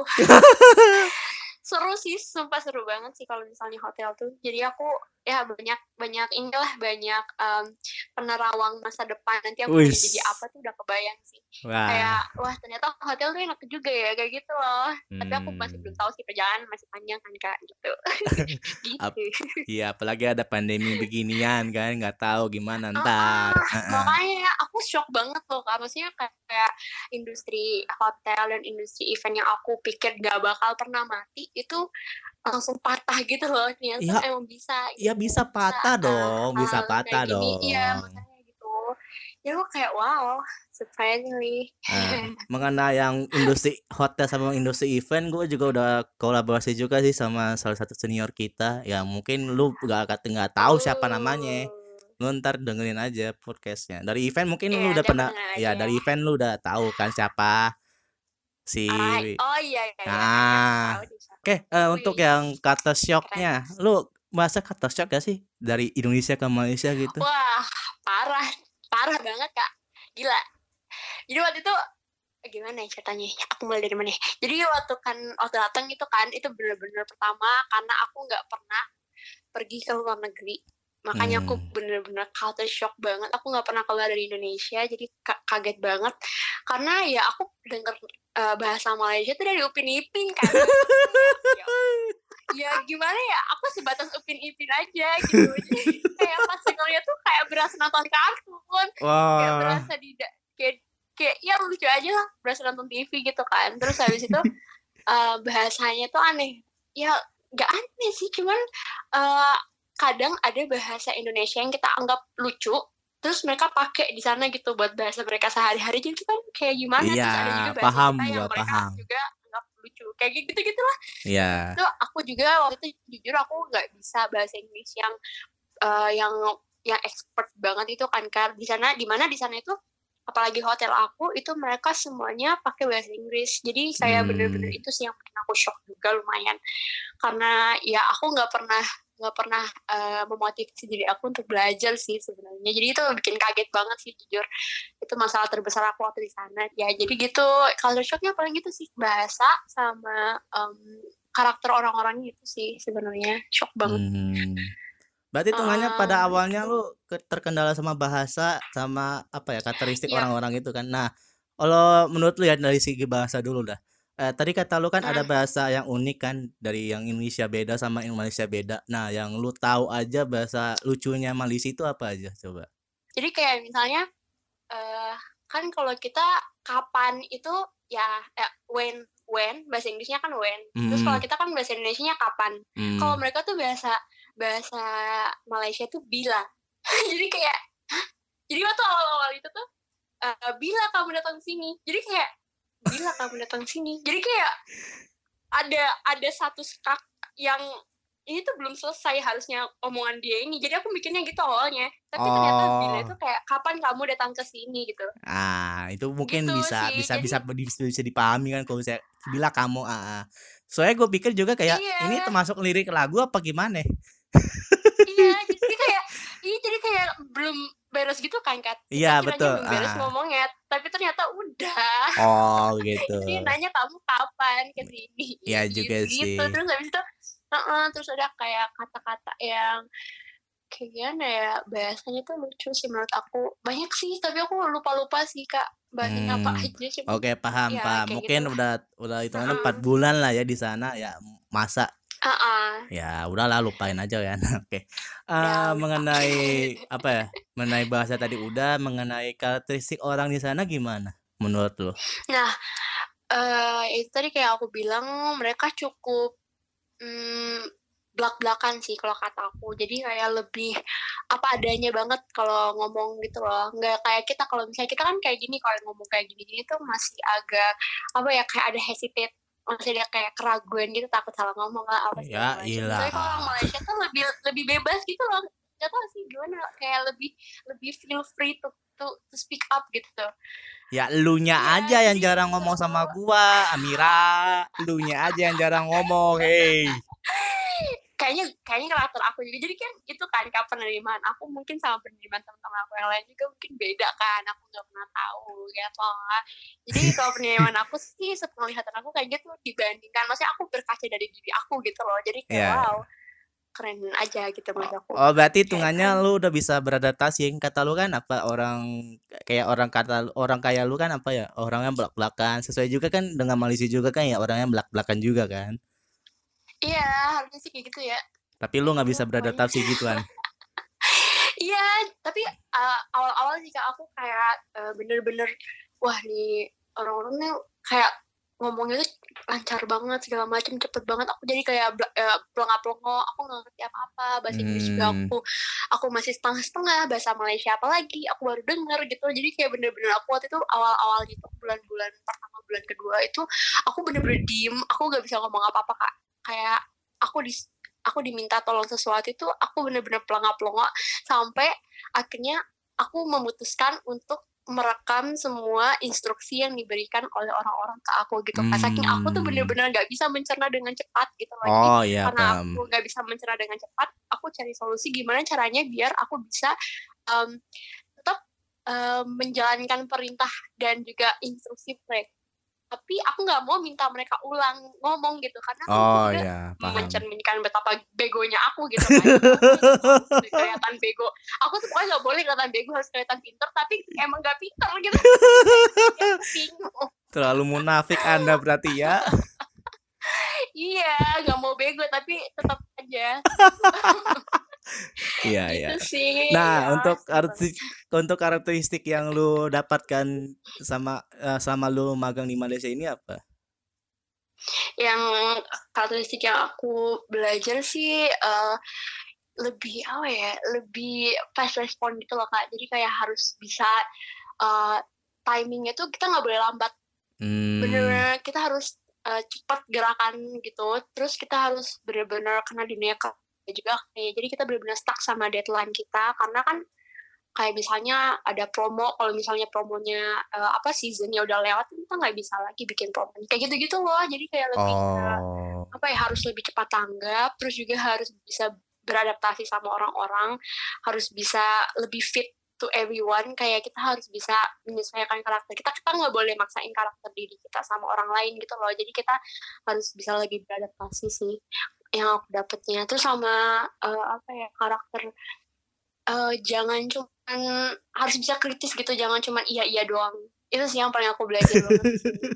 seru sih, sumpah seru banget sih kalau misalnya hotel tuh. Jadi aku ya banyak banyak inilah banyak em, penerawang masa depan. Nanti aku Wis. jadi apa tuh udah kebayang sih. Wah. Kayak wah ternyata hotel tuh enak juga ya kayak gitu loh. Tapi aku masih belum Hmm. tahu sih perjalanan masih panjang kan kak gitu. Ap- gitu. Iya, apalagi ada pandemi beginian kan, nggak tahu gimana ntar. Heeh. makanya aku shock banget loh kak maksudnya kayak, kayak industri hotel dan industri event yang aku pikir gak bakal pernah mati itu langsung patah gitu loh ternyata Iya. emang bisa Ya gitu bisa patah ah, dong, bisa hal patah kayak gini iya dong. makanya gitu ya aku kayak wow surprisingly Nah, mengenai yang industri hotel sama industri event, gue juga udah kolaborasi juga sih sama salah satu senior kita. Ya mungkin lu gak akan nggak tahu siapa namanya. Lu ntar dengerin aja podcastnya. Dari event mungkin Iya, lu udah pernah, aja ya ya. dari event lu udah tahu kan siapa si. Ah, oh iya iya iya Nah, deh siapa. oke eh, untuk yang kata shocknya, lu bahasa kata shock gak sih dari Indonesia ke Malaysia gitu? Wah, parah, parah banget kak, gila. Jadi waktu itu eh, gimana ya ceritanya? Aku mulai dari mana? ya? Jadi waktu kan waktu datang itu kan itu bener-bener pertama karena aku nggak pernah pergi ke luar negeri. Makanya aku Hmm. bener-bener culture shock banget. Aku nggak pernah keluar dari Indonesia, jadi ka- kaget banget. Karena ya aku denger eh, bahasa Malaysia tuh dari Upin Ipin kan. ya, ya gimana ya? Aku sebatas Upin Ipin aja gitu. Jadi kayak pas dengernya tuh kayak berasa nonton kartun kayak Wah, berasa di kayak kayak ya lucu aja lah berasa nonton TV gitu kan terus habis itu eh, bahasanya tuh aneh ya nggak aneh sih cuman eh, kadang ada bahasa Indonesia yang kita anggap lucu terus mereka pakai di sana gitu buat bahasa mereka sehari-hari. Jadi kan kayak gimana? Terus ada iya, juga bahasa paham kita yang gua mereka paham. juga anggap lucu. Kayak gitu gitu lah Iya. itu aku juga waktu itu jujur aku nggak bisa bahasa Inggris yang eh, yang yang expert banget itu kan kan di sana di mana di sana itu apalagi hotel aku itu mereka semuanya pakai bahasa Inggris. Jadi bener-bener Hmm. itu sih yang bikin aku shock juga lumayan. Karena ya aku nggak pernah nggak pernah eh, memotivasi diri aku untuk belajar sih sebenarnya jadi itu bikin kaget banget sih jujur itu masalah terbesar aku waktu di sana ya jadi gitu culture shocknya paling gitu sih bahasa sama em, karakter orang-orangnya itu sih sebenarnya shock banget Hmm. Berarti hitungannya pada Em, awalnya lu ke- terkendala sama bahasa sama apa ya karakteristik Iya. orang-orang itu kan. Nah, kalau menurut lu ya dari segi bahasa dulu dah. Eh, tadi kata lu kan ada Hmm. bahasa yang unik kan dari yang Indonesia beda sama yang Malaysia beda. Nah, yang lu tahu aja bahasa lucunya Malaysia itu apa aja coba? jadi kayak misalnya eh kan kalau kita kapan itu ya eh, when when bahasa Inggrisnya kan when terus kalau Hmm. kita kan bahasa Indonesianya kapan Hmm. kalau mereka tuh bahasa bahasa Malaysia tuh bila jadi kayak "Hah?" jadi waktu awal-awal itu tuh eh, bila kamu datang sini jadi kayak bila kamu datang sini jadi kayak ada ada satu skak yang ini tuh belum selesai harusnya omongan dia ini jadi aku mikirnya gitu awalnya tapi ternyata bila Oh. itu kayak kapan kamu datang ke sini gitu Ah, itu mungkin Gitu bisa sih, bisa jadi- bisa bisa, bisa dipahami kan kalau saya bila kamu ah, ah. Soalnya gue pikir juga kayak Iya. ini termasuk lirik lagu apa gimana? iya jadi kayak iya jadi kayak belum beres gitu kan kat Iya, betul. belum beres Ah. ngomongnya tapi ternyata udah Oh, gitu. dia nanya kamu kapan ke sini Iya juga gitu, sih. terus habis itu heeh, terus ada kayak kata-kata yang kayak gimana ya bahasanya tuh lucu sih menurut aku banyak sih tapi aku lupa-lupa sih kak bahasanya apa Hmm, aja cuma oke paham ya paham. kayak Mungkin gitu udah udah hitungannya empat Heeh. bulan lah ya di sana ya masa Ah, ya udahlah lupain aja kan. Oke. udah Eh, lupa mengenai apa ya? Mengenai bahasa tadi udah, mengenai karakteristik orang di sana gimana menurut lo? nah eh itu tadi kayak aku bilang mereka cukup mm, belak-belakan sih kalau kata aku jadi kayak lebih apa adanya banget kalau ngomong gitu loh nggak kayak kita kalau misalnya kita kan kayak gini kalau ngomong kayak gini-gini tuh masih agak apa ya kayak ada hesitate masih ada kayak keraguan gitu takut salah ngomong lah apa Ya segala macam tapi kalau orang. Malaysia tuh lebih lebih bebas gitu loh gak tau sih gimana kayak lebih lebih feel free to to, to speak up gitu Ya elunya iya aja yang jarang gitu ngomong sama gua, Amira. Elunya aja yang jarang ngomong. Hey. kayaknya kayaknya karakter aku juga jadi kan itu kan kak penerimaan aku mungkin sama penerimaan teman-teman aku yang lain juga mungkin beda kan aku nggak pernah tahu gitu jadi kalau penerimaan aku sih sepenglihatan aku kayak gitu dibandingkan maksudnya aku berkaca dari diri aku gitu loh jadi kayak Ya. wow keren aja gitu menurut aku Oh, berarti hitungannya keren lu udah bisa beradaptasi. Kata lu kan apa orang kayak orang kata orang kaya lu kan apa ya? Orangnya belak-belakan. Sesuai juga kan dengan Malaysia juga kan ya orangnya belak-belakan juga kan. Iya harusnya sih kayak gitu ya. Tapi lu nggak bisa pokoknya. beradaptasi gituan. Iya, tapi uh, awal-awal sih kak aku kayak uh, bener-bener wah nih orang-orangnya kayak ngomongnya tuh lancar banget segala macam cepet banget. Aku jadi kayak bla- uh, pelongo-pelongo aku nggak ngerti apa-apa bahasa Inggris juga. Hmm. aku aku masih setengah-setengah bahasa Malaysia apalagi aku baru denger gitu. Jadi kayak bener-bener aku waktu itu awal-awal gitu bulan-bulan pertama bulan kedua itu aku bener-bener diem aku gak bisa ngomong apa-apa kak kayak aku di aku diminta tolong sesuatu itu aku bener-bener pelongo-pelongo sampai akhirnya aku memutuskan untuk merekam semua instruksi yang diberikan oleh orang-orang ke aku gitu kan saking aku tuh Hmm. bener-bener nggak bisa mencerna dengan cepat gitu loh jadi Oh ya karena paham. aku nggak bisa mencerna dengan cepat aku cari solusi gimana caranya biar aku bisa em, tetap em, menjalankan perintah dan juga instruksi mereka tapi aku nggak mau minta mereka ulang ngomong gitu karena itu Oh juga ya paham. mencerminkan betapa begonya aku gitu kan. Aku kelihatan bego. Aku tuh pokoknya nggak boleh kelihatan bego harus kelihatan pinter tapi emang nggak pinter gitu. Bingung. Terlalu munafik Anda berarti ya. iya nggak mau bego tapi tetap aja Iya ya. gitu sih Nah, ya untuk karakteristik untuk karakteristik yang lu dapatkan sama eh, sama lu magang di Malaysia ini apa? yang karakteristik yang aku belajar sih eh, lebih apa ya lebih fast respon gitu loh kak jadi kayak harus bisa eh, timingnya tuh kita nggak boleh lambat Hmm. bener-bener kita harus eh, cepat gerakan gitu terus kita harus bener-bener kena dunia juga kayak jadi kita bener-bener stuck sama deadline kita karena kan kayak misalnya ada promo kalau misalnya promonya eh, apa seasonnya udah lewat kita nggak bisa lagi bikin promo. Kayak gitu-gitu loh. Jadi kayak lebih ke Oh. apa ya harus lebih cepat tanggap terus juga harus bisa beradaptasi sama orang-orang harus bisa lebih fit to everyone. Kayak kita harus bisa menyesuaikan karakter kita. Kita nggak boleh maksain karakter diri kita sama orang lain gitu loh. Jadi kita harus bisa lebih beradaptasi sih yang aku dapetnya terus sama eh, apa ya karakter eh, jangan cuman harus bisa kritis gitu jangan cuman iya iya doang itu sih yang paling aku belajar banget sini.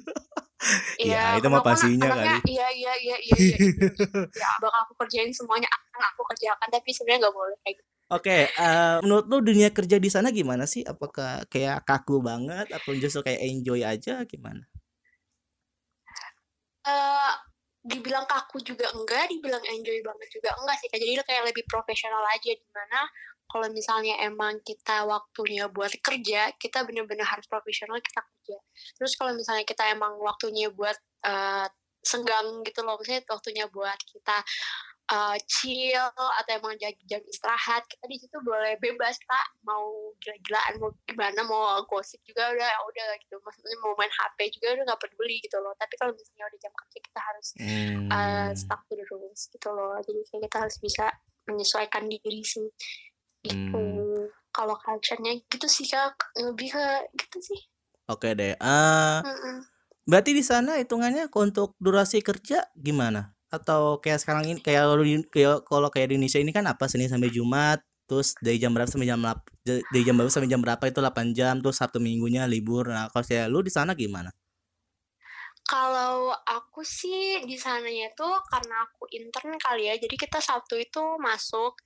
Ya, Iya, itu mah kan pastinya anaknya kali. iya iya iya iya iya itu. ya bakal aku kerjain semuanya akan aku kerjakan tapi sebenarnya nggak boleh kayak gitu. Oke, eh, menurut lu dunia kerja di sana gimana sih? Apakah kayak kaku banget atau justru kayak enjoy aja gimana? Eh, dibilang kaku juga enggak, dibilang enjoy banget juga enggak sih. Jadi kayak lebih profesional aja di mana kalau misalnya emang kita waktunya buat kerja, kita bener-bener harus profesional kita kerja. Terus kalau misalnya kita emang waktunya buat eh, senggang gitu loh, misalnya waktunya buat kita eh, chill atau emang jam, jam istirahat, kita di situ boleh bebas kak, mau gila-gilaan, mau gimana, mau gosip juga udah udah gitu. Maksudnya mau main HP juga udah nggak peduli gitu loh. Tapi kalau misalnya udah jam kerja kita harus Hmm. uh, stuck to the rules gitu loh jadi kayak kita harus bisa menyesuaikan diri sih gitu Hmm. kalau culture-nya gitu sih kak lebih ke gitu sih Oke deh. Eh, Mm-mm. berarti di sana hitungannya untuk durasi kerja gimana? Atau kayak sekarang ini kayak kalau di- kayak kalau kayak di Indonesia ini kan apa Senin sampai Jumat terus dari jam berapa sampai jam lap- dari jam berapa sampai jam berapa itu 8 jam terus Sabtu Minggunya libur nah kalau saya lu di sana gimana Kalau aku sih di sananya tuh karena aku intern kali ya, jadi kita Sabtu itu masuk.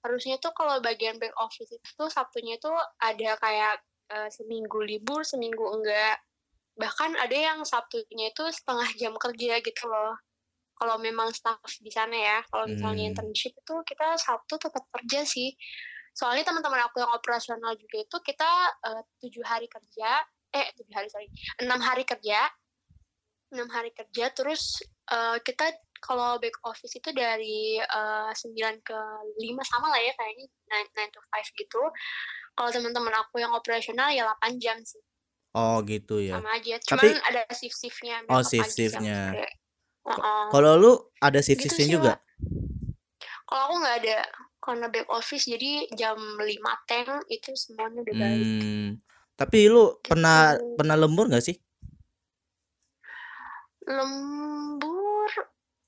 Harusnya tuh kalau bagian back office itu Sabtunya tuh ada kayak eh, seminggu libur, seminggu enggak. Bahkan ada yang Sabtunya itu setengah jam kerja gitu loh. Kalau memang staff di sana ya, kalau misalnya Hmm. internship itu kita Sabtu tetap kerja sih. Soalnya teman-teman aku yang operasional juga itu kita eh, tujuh hari kerja, eh tujuh hari sorry, enam hari kerja, enam hari kerja terus eh, kita kalau back office itu dari eh, 9 ke 5 sama lah ya kayaknya 9, to 5 gitu kalau teman-teman aku yang operasional ya 8 jam sih oh gitu ya sama aja cuman Tapi- ada shift-shiftnya Oh, shift-shiftnya. Kalau lu ada shift Gitu sih, juga? Kalau aku nggak ada karena back office jadi jam 5 teng itu semuanya udah balik. Hmm. tapi lu pernah Gitu. pernah lembur nggak sih? Lembur?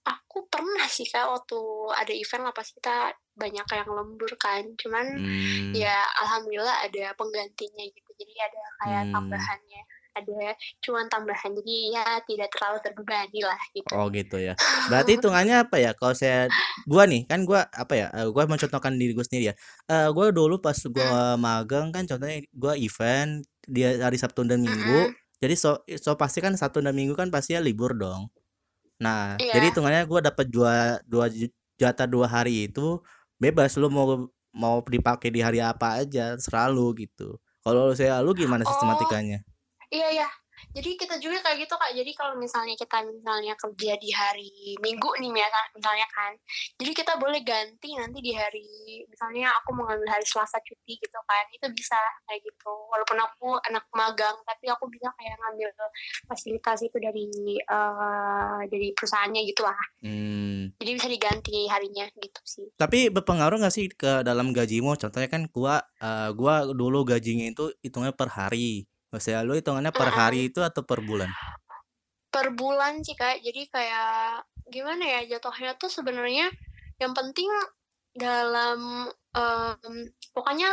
Aku pernah sih kak waktu ada event lah pasti kita banyak yang lembur kan. Cuman Hmm. ya alhamdulillah ada penggantinya gitu. Jadi ada kayak Hmm. tambahannya ada cuan tambahan jadi ya tidak terlalu terbebani lah gitu Oh gitu ya. Berarti hitungannya apa ya? Kalau saya gua nih kan gua apa ya? eh, gua mencontohkan diri gue sendiri ya. Eh gua dulu pas gua magang kan contohnya gua event dia hari Sabtu dan Minggu. Jadi so so pasti kan Sabtu dan Minggu kan pasti ya libur dong. Nah, Iya. jadi hitungannya gua dapat dua dua jatah dua hari itu bebas lu mau mau dipakai di hari apa aja, selalu gitu. Kalau saya lu gimana Oh. Iya iya jadi kita juga kayak gitu kak jadi kalau misalnya kita misalnya kerja di hari minggu nih misal- misalnya kan jadi kita boleh ganti nanti di hari misalnya aku mau ngambil hari selasa cuti gitu kan itu bisa kayak gitu walaupun aku anak magang tapi aku bisa kayak ngambil fasilitas itu dari eh, dari perusahaannya gitu lah Hmm. jadi bisa diganti harinya gitu sih Tapi berpengaruh nggak sih ke dalam gajimu? Contohnya kan gua eh, gua dulu gajinya itu hitungnya per hari. Maksudnya lu hitungannya per hari itu atau per bulan? per bulan sih kak. Jadi kayak gimana ya jatuhnya tuh sebenarnya yang penting dalam em, pokoknya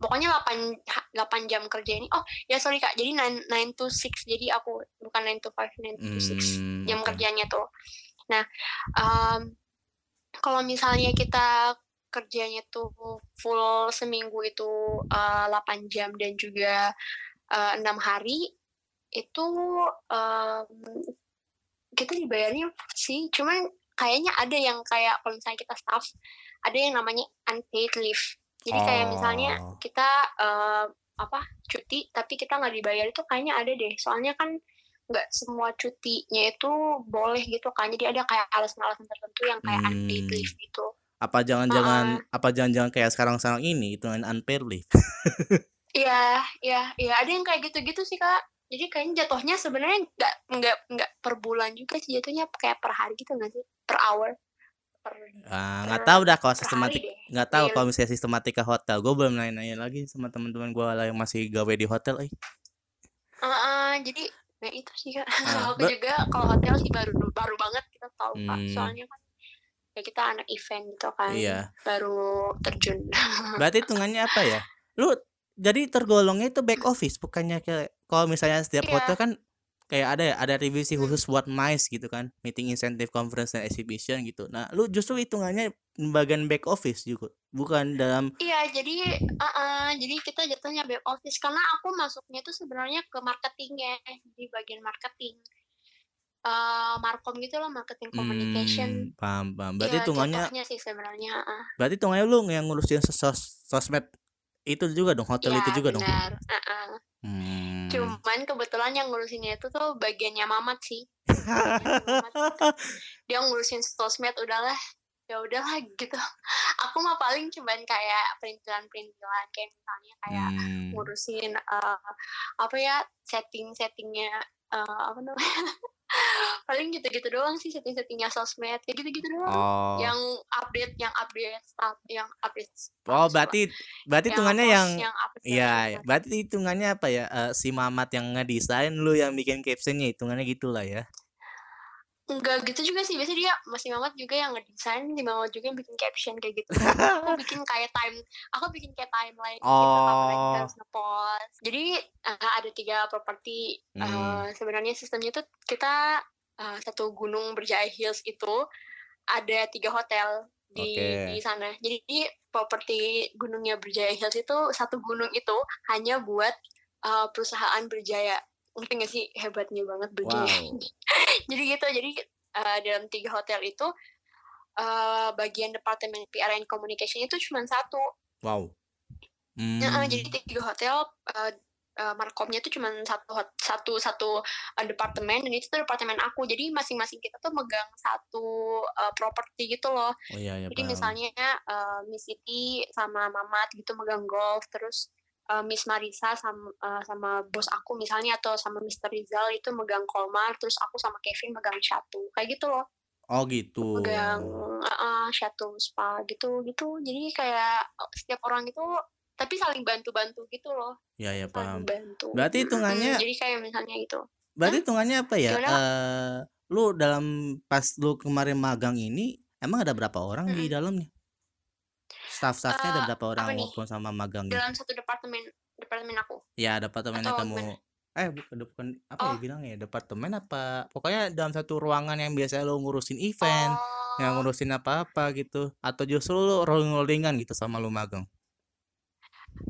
pokoknya 8 ha- 8 jam kerja ini oh ya sorry kak. Jadi 9, 9 to 6 jadi aku bukan 9 to 5 9 to 6 Hmm, jam oke. kerjanya tuh. Nah em, kalau misalnya kita kerjanya tuh full seminggu itu eh, 8 jam dan juga eh, enam hari itu em, kita dibayarnya sih cuman kayaknya ada yang kayak kalau misalnya kita staff ada yang namanya unpaid leave jadi kayak misalnya Oh. kita eh, apa cuti tapi kita nggak dibayar itu kayaknya ada deh soalnya kan nggak semua cutinya itu boleh gitu kan jadi ada kayak alasan-alasan tertentu yang kayak unpaid Hmm. leave gitu Apa jangan-jangan apa jangan-jangan kayak sekarang-sekarang ini hitungan unpaid leave? Iya, iya, iya. Ada yang kayak gitu-gitu sih kak. Jadi kayaknya jatuhnya sebenarnya nggak nggak nggak per bulan juga sih jatuhnya kayak per hari gitu nggak sih? Per hour. Per, Ah, nggak per- tahu dah kalau sistematik nggak tahu Iya. kalau misalnya sistematika hotel. Gue belum nanya-nanya lagi sama teman-teman gue lah yang masih gawe di hotel. Eh. Ah, ah, jadi nah itu sih kak. Ah, Aku juga kalau hotel sih baru baru banget kita tahu kak. Hmm. Soalnya kan ya kita anak event gitu kan. Iya. Baru terjun. Berarti hitungannya apa ya? Lu jadi tergolongnya itu back office bukannya kayak kalau misalnya setiap Iya. hotel kan kayak ada ya, ada divisi Hmm. khusus buat MICE gitu kan, meeting incentive conference dan exhibition gitu. Nah, lu justru hitungannya bagian back office juga, bukan dalam Iya, jadi ah, ah, jadi kita jatuhnya back office karena aku masuknya itu sebenarnya ke marketingnya di bagian marketing. eh markom gitu loh, marketing communication. hmm, paham paham. Berarti Iya, hitungannya jatuhnya sih sebenarnya. ah. berarti hitungannya lu yang ngurusin sos sosmed itu juga dong, hotel Iya, itu juga dong. benar. ah, ah. Hmm. Cuman kebetulan yang ngurusinnya itu tuh bagiannya Mamat sih. Mamat. Dia ngurusin sosmed udahlah ya udahlah gitu. Aku mah paling cuman kayak perintilan-perintilan kayak misalnya kayak Hmm. ngurusin eh, apa ya setting-settingnya eh, apa namanya paling gitu-gitu doang sih setting-settingnya sosmed kayak gitu-gitu doang Oh. yang update yang update stuff yang update Oh, berarti berarti hitungannya yang yang Iya, ya. berarti hitungannya apa ya? eh, si Mamat yang ngedesain lu yang bikin captionnya hitungannya gitulah ya. Enggak gitu juga sih, biasanya dia masih Mamat juga yang ngedesain, si Mamat juga yang bikin caption kayak gitu. Aku bikin kayak time aku bikin kayak timeline gitu kapan lagi kita Oh. harus nge-post. Jadi, eee, ada 3 properti, Hmm. eee, sebenarnya sistemnya tuh kita, eee, satu gunung Berjaya Hills itu ada 3 hotel di di Oke. sana. Jadi properti gunungnya Berjaya Hills itu, satu gunung itu hanya buat, eee, perusahaan Berjaya. Ngerti nggak sih hebatnya banget Berjaya Wow. Jadi gitu, jadi, eee, dalam 3 hotel itu, eee, bagian departemen PR and communication itu cuman 1. Wow. Heeh, jadi Mmm. 3 hotel, eee eee, markomnya tuh cuman satu satu satu, eee, departemen dan itu tuh departemen aku. Jadi masing-masing kita tuh megang satu, eee, properti gitu loh. Oh, iya iya, Jadi paham. misalnya, eee, Miss Siti sama Mamat gitu megang golf, terus, eee, Miss Marissa sam eee, sama bos aku misalnya atau sama Mister Rizal itu megang Kolmar, terus aku sama Kevin megang Chateau, kayak gitu loh. Oh, gitu. Megang heeh, Chateau Spa gitu gitu. Jadi kayak, setiap orang itu tapi saling bantu-bantu gitu loh. Iya iya, paham. Saling bantu. Berarti hitungannya jadi kayak misalnya gitu berarti hmm? hitungannya apa ya, Gimana, Kak? eee, lu dalam pas lu kemarin magang ini, emang ada berapa orang di Mhm. dalamnya? Staff-staff-nya ada Eee, berapa orang apa nih? sama magangnya? Dalam satu departemen departemen aku? Ya, departemen yang Atau kamu eh, bukan bukan apa ya Oh. bilangnya ya, departemen apa pokoknya dalam satu ruangan yang biasanya lu ngurusin event, yang Oh. ngurusin apa-apa gitu, atau justru lu rolling-rolling-an gitu sama lu magang?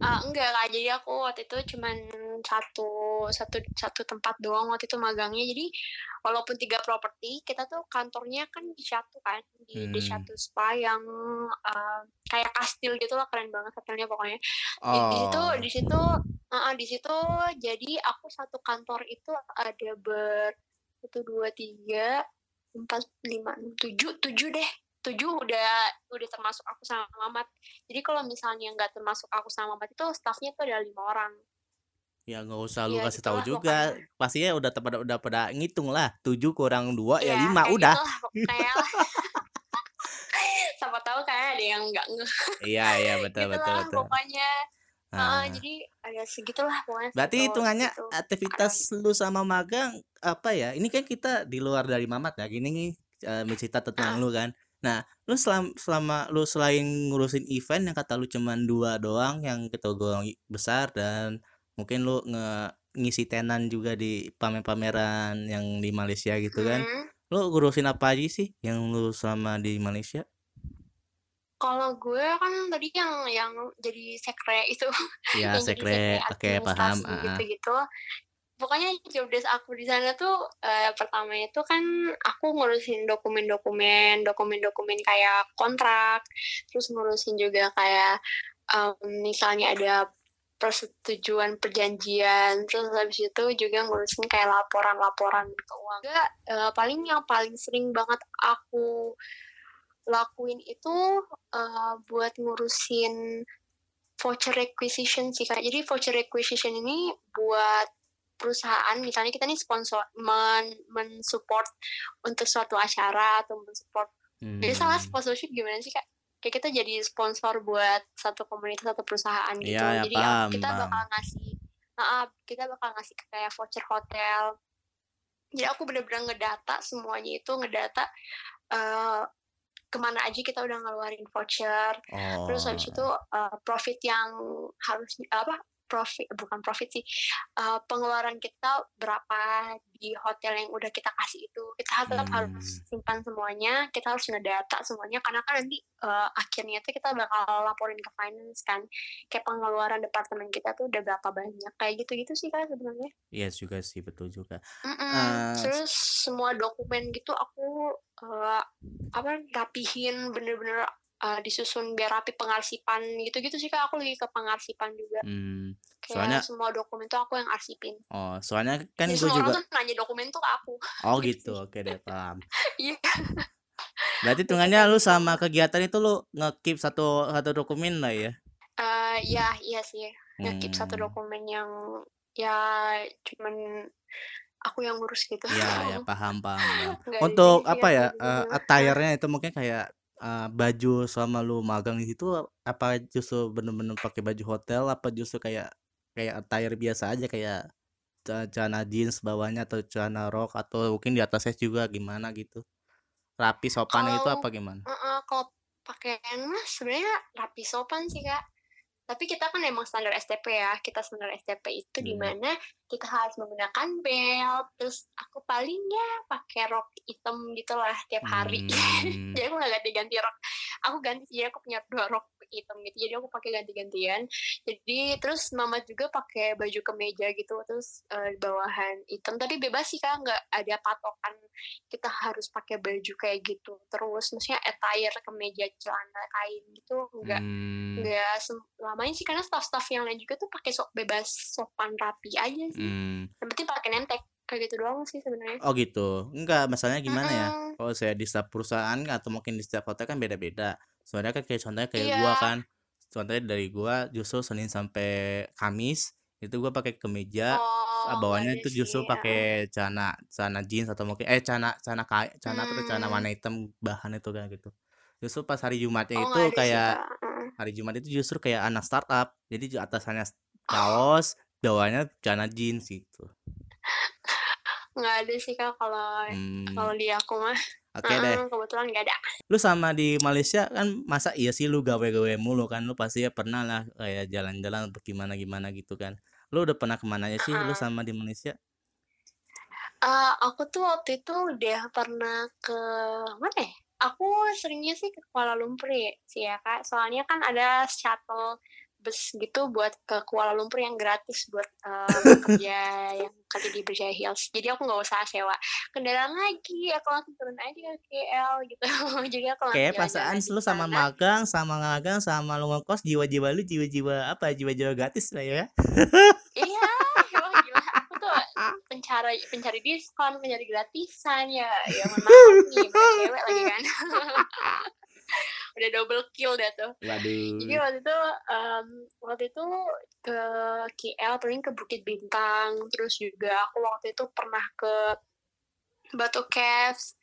Eee, enggak, Kak. Jadi aku waktu itu cuman satu satu satu tempat doang waktu itu magangnya. Jadi walaupun 3 properti, kita tuh kantornya kan di Chateau kan, di di Mmm. Chateau Spa yang, eee, kayak kastil gitu lah, keren banget hotelnya pokoknya. Di di situ Oh. di situ heeh, di situ jadi aku satu kantor itu ada ber 1, 2, 3, 4, 5, 6, 7, 7 deh. 7 udah udah termasuk aku sama Mamat. Jadi kalau misalnya nggak termasuk aku sama Mamat itu staff-nya tuh ada 5 orang. Ya nggak usah lu Iya kasih tahu juga, pokoknya. pastinya udah pada udah pada ngitung lah, 7 kurang 2 ya 5 kayak udah. gitulah pokoknya. Siapa tahu kayak ada yang nggak ngeh. Iya iya, betul betul Gitulah betul. pokoknya. Heeh, Nah. jadi ada segitulah pokoknya Berarti hitungannya segitu aktivitas karyawannya. lu sama magang, apa ya, ini kan kita di luar dari Mamat ya, gini nih, eee, bercerita tentang Heeh. lu kan. Nah, lu selam selama lu selain ngurusin event yang kata lu cuman 2 doang yang ketergolong i besar dan mungkin lu nge ngisi tenan juga di pamer-pameran yang di Malaysia gitu kan. Mhm. Lu ngurusin apa aja sih yang lu selama di Malaysia? Kalau gue kan tadi yang yang jadi sekre itu, Ya, sekre sekre, oke paham, gitu-gitu. Pokoknya jobdesk aku di sana tuh, eee, pertama itu kan aku ngurusin dokumen-dokumen dokumen-dokumen kayak kontrak, terus ngurusin juga kayak, mmm, misalnya ada persetujuan perjanjian, terus habis itu juga ngurusin kayak laporan-laporan keuangan. Juga, eee, paling yang paling sering banget aku lakuin itu, eee, buat ngurusin voucher requisition sih, Kak. Jadi voucher requisition ini buat perusahaan misalnya kita nih sponsor men men-support untuk suatu acara atau men-support biasalah Mmm. sponsorship gimana sih, Kak? Kayak kita jadi sponsor buat satu komunitas atau perusahaan gitu. Iya ya, Jadi ya paham kita paham. bakal ngasih heeh, kita bakal ngasih kayak voucher hotel. Jadi aku bener-bener ngedata semuanya itu, ngedata, eee, ke mana aja kita udah ngeluarin voucher, terus habis itu, Oh. eee, profit yang harus apa, profi bukan profit sih, eee, pengeluaran kita berapa di hotel yang udah kita kasih itu. Kita tetap harus Mmm. simpan semuanya, kita harus ngedata semuanya karena kan nanti, eee, akhirnya tuh kita bakal laporin ke finance kan, kayak pengeluaran departemen kita tuh udah berapa banyak, kayak gitu-gitu sih, Kak, sebenarnya. Iya juga sih, betul juga. Mhm, Eee, s terus semua dokumen gitu aku, eee, apa, rapihin bener-bener, eee, disusun biar rapi pengarsipan gitu-gitu sih, Kak, aku lebih ke pengarsipan juga. Mmm, Kayak soalnya semua dokumen tuh aku yang arsipin. Oh, soalnya kan Jadi gue semua orang juga tuh nanya dokumen tuh ke aku. Oh Gitu oke deh, paham. Iya. Berarti kayak lu sama kegiatan itu lu nge-keep satu satu dokumen lah ya? Eee, iya iya sih, nge-keep satu Mmm. dokumen yang ya cuman aku yang ngurus gitu. Iya ya, paham paham Untuk sih apa ya, bener-bener heeh. attire-nya itu mungkin kayak, eee, baju selama lu magang di situ, apa justru bener-bener pakai baju hotel, apa justru kayak kayak attire biasa aja kayak celana jeans bawahnya atau celana rok atau mungkin di atasnya juga gimana gitu rapi sopan itu Kalau apa gimana Heeh, kalau pakaian mah sebenarnya rapi sopan sih kak. Tapi kita kan emang standar STP ya. Kita standar STP itu di Hmm. mana kita harus menggunakan belt. Terus aku paling ya pakai rok hitam gitu lah tiap hari. Hmm. jadi aku nggak ganti-ganti rok. Aku ganti jadi aku punya dua rok hitam gitu. Jadi aku pakai ganti-gantian. Jadi terus mama juga pakai baju kemeja gitu. Terus di bawahan hitam. Tapi bebas sih kak, nggak ada patokan kita harus pakai baju kayak gitu. Terus maksudnya attire kemeja celana kain gitu nggak Hmm. nggak selamanya sih karena staff-staff yang lain juga tuh pakai sok bebas sopan rapi aja sih. Hmm. Yang penting pakai nentek kayak gitu doang sih sebenarnya. Oh gitu. Enggak, masalahnya gimana ya? Mm-mm. Kalau saya di setiap perusahaan atau mungkin di setiap hotel kan beda-beda. Soalnya kan kayak contohnya kayak Iya. gua kan. Contohnya dari gua justru Senin sampai Kamis itu gua pakai kemeja, Oh, ah, bawahnya nggak itu justru sih. pakai celana celana jeans atau mungkin eh celana celana kain celana apa tuh celana Hmm. warna hitam bahan itu kan gitu. Justru pas hari Jumatnya Oh itu sih kayak hari Jumat itu justru kayak anak startup. Jadi atasannya s- Oh kaos, bawahnya celana jeans gitu. nggak ada sih kak kalau Hmm. kalau di aku mah. Oke deh. Heeh, kebetulan nggak ada. Lu sama di Malaysia kan masa iya sih lu gawe-gawe mulu kan lu pasti ya pernah lah kayak jalan-jalan atau gimana-gimana gitu kan. Lu udah pernah ke mana aja sih lu Heeh. sama di Malaysia? Eh, aku tuh waktu itu udah pernah ke mana ya? Aku seringnya sih ke Kuala Lumpur ya, sih ya kak. Soalnya kan ada shuttle bus gitu buat ke Kuala Lumpur yang gratis buat eh, kerja yang kerja di Berjaya Hills. Jadi aku nggak usah sewa kendaraan lagi, aku langsung turun aja ke KL gitu. Jadi aku langsung Kayak perasaan lu sama magang, sama ngagang, sama lu ngekos jiwa-jiwa lu jiwa-jiwa apa? Jiwa-jiwa gratis lah ya. Iya, pencari pencari diskon, pencari gratisan ya. Ya mohon maaf nih, cewek lagi kan. Udah double kill dah tuh. Jadi Waduh. waktu itu em, waktu itu ke KL paling ke Bukit Bintang, terus juga aku waktu itu pernah ke Batu Caves.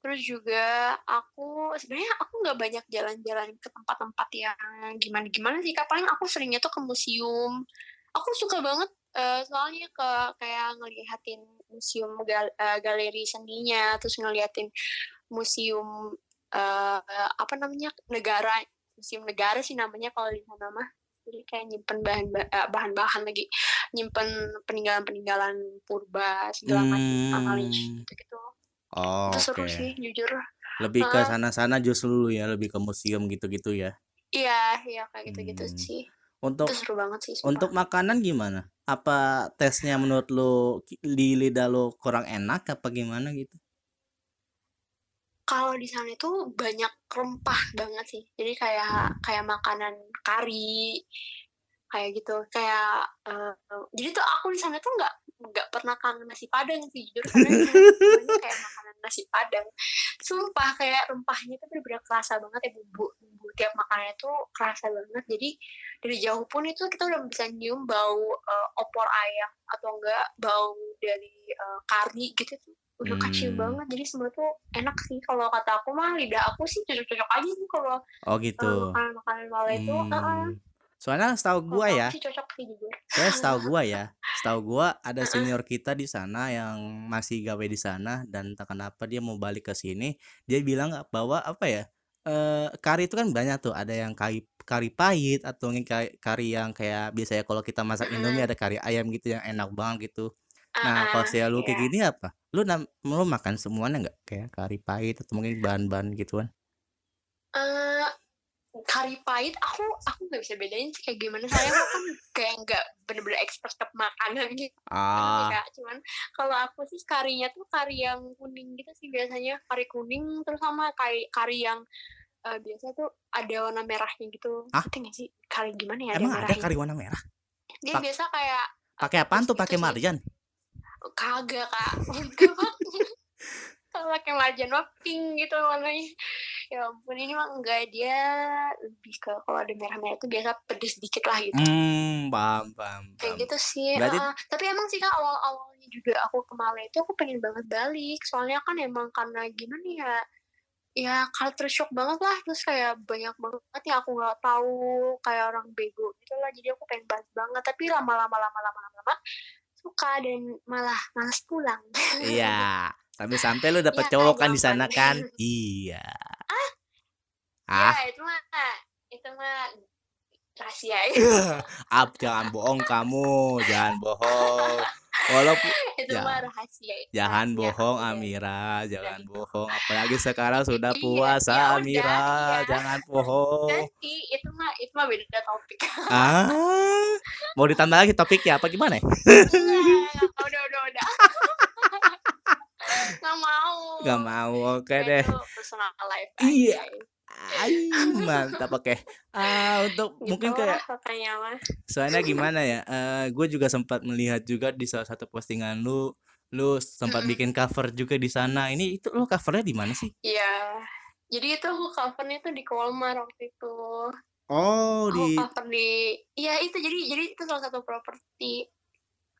Terus juga aku sebenarnya aku nggak banyak jalan-jalan ke tempat-tempat yang gimana-gimana sih. Kak. Paling aku seringnya tuh ke museum. Aku suka banget eh, soalnya ke kayak ngeliatin museum gal- eh, galeri seninya, terus ngeliatin museum eh, apa namanya negara museum negara sih namanya kalau di sana mah. Jadi kayak nyimpen bahan eh, bahan-bahan lagi, nyimpen peninggalan-peninggalan purba segala macam Malaysia Hmm. gitu-gitu. Oh, Itu seru sih jujur. Lebih ke sana-sana justru lu ya, lebih ke museum gitu-gitu ya. Iya, iya kayak gitu-gitu Hmm. sih. Untuk Itu seru banget sih, sumpah. Untuk makanan gimana? Apa tesnya menurut lu ki- di lidah lu kurang enak apa gimana gitu? Kalau di sana itu banyak rempah banget sih. Jadi kayak kayak makanan kari kayak gitu. Kayak eh, jadi tuh aku di sana tuh nggak nggak pernah kangen nasi padang sih jujur karena kayak makanan nasi padang. Sumpah kayak rempahnya tuh bener-bener kerasa banget ya bumbu bumbu tiap makanannya tuh kerasa banget. Jadi dari jauh pun itu kita udah bisa nyium bau eh, opor ayam atau enggak bau dari eh, kari gitu tuh udah Hmm. banget jadi semua tuh enak sih kalau kata aku mah lidah aku sih cocok-cocok aja sih kalau Oh eh, gitu. makanan-makanan Malay itu Heeh. Hmm. Soalnya setahu gua ya, sih cocok sih jujur saya setahu gua ya, setahu gua ada senior kita di sana yang masih gawe di sana dan entah kenapa dia mau balik ke sini, dia bilang bahwa apa ya? eh kari itu kan banyak tuh, ada yang kari kari pahit atau mungkin kari, yang kayak biasanya kalau kita masak Indomie ada kari ayam gitu yang enak banget gitu. Ah, Nah, kalau ah, saya lu kayak iya gini apa? Lu nam lu makan semuanya nggak? Kayak kari pahit atau mungkin bahan-bahan gituan? Eh, kari pahit aku aku nggak bisa bedain sih kayak gimana aku kan kayak nggak bener-bener expert ke makanan gitu Ah, kak cuman kalau aku sih karinya tuh kari yang kuning gitu sih biasanya kari kuning terus sama kari kari yang eh, biasa tuh ada warna merahnya gitu ah, ngerti nggak sih kari gimana ya ada emang ada merahnya kari warna merah? dia Pak, biasa kayak pakai apaan tuh? Pakai sih marjan? Kagak kak. Kalau pakai marjan mah pink gitu warnanya. Ya ampun ini mah enggak. Dia lebih ke kalau ada merah-merah itu biasa pedes dikit lah gitu. Hmm, paham, paham, kayak gitu sih. Berarti, heeh. tapi emang sih kak awal-awalnya juga aku ke Malay itu aku pengen banget balik. Soalnya kan emang karena gimana ya ya culture shock banget lah. Terus kayak banyak banget yang aku nggak tahu. Kayak orang bego gitu lah. Jadi aku pengen balik banget. Tapi lama-lama lama-lama lama-lama suka dan malah malas pulang. Iya. Sampai-sampai lu dapet kan, cowok kan di sana jawaban. kan? Iya. Ya, Ah, itu mah itu mah rahasia ya. Ab, jangan bohong kamu, jangan bohong. Walaupun itu Ya. mah rahasia. itu jangan rahasia bohong dan- Amira, jangan bohong. Apalagi sekarang sudah Iya, puasa ya Amira, iya. jangan bohong. Nanti itu mah itu mah beda topik. Ah, mau ditambah lagi topiknya apa gimana? ya? Udah udah udah. Nggak mau. Gak mau, oke Kayak deh. itu personal life Iya. Ay, mantap oke. Ah, untuk mungkin Gitu kayak pokoknya mah. soalnya gimana ya? Eh, gue juga sempat melihat juga di salah satu postingan lu, lu sempat Mm-mm. bikin cover juga di sana. Ini itu lu covernya di mana sih? Iya. Jadi itu aku covernya tuh di Colmar waktu itu. Oh, Aku di cover di Iya itu jadi jadi itu salah satu properti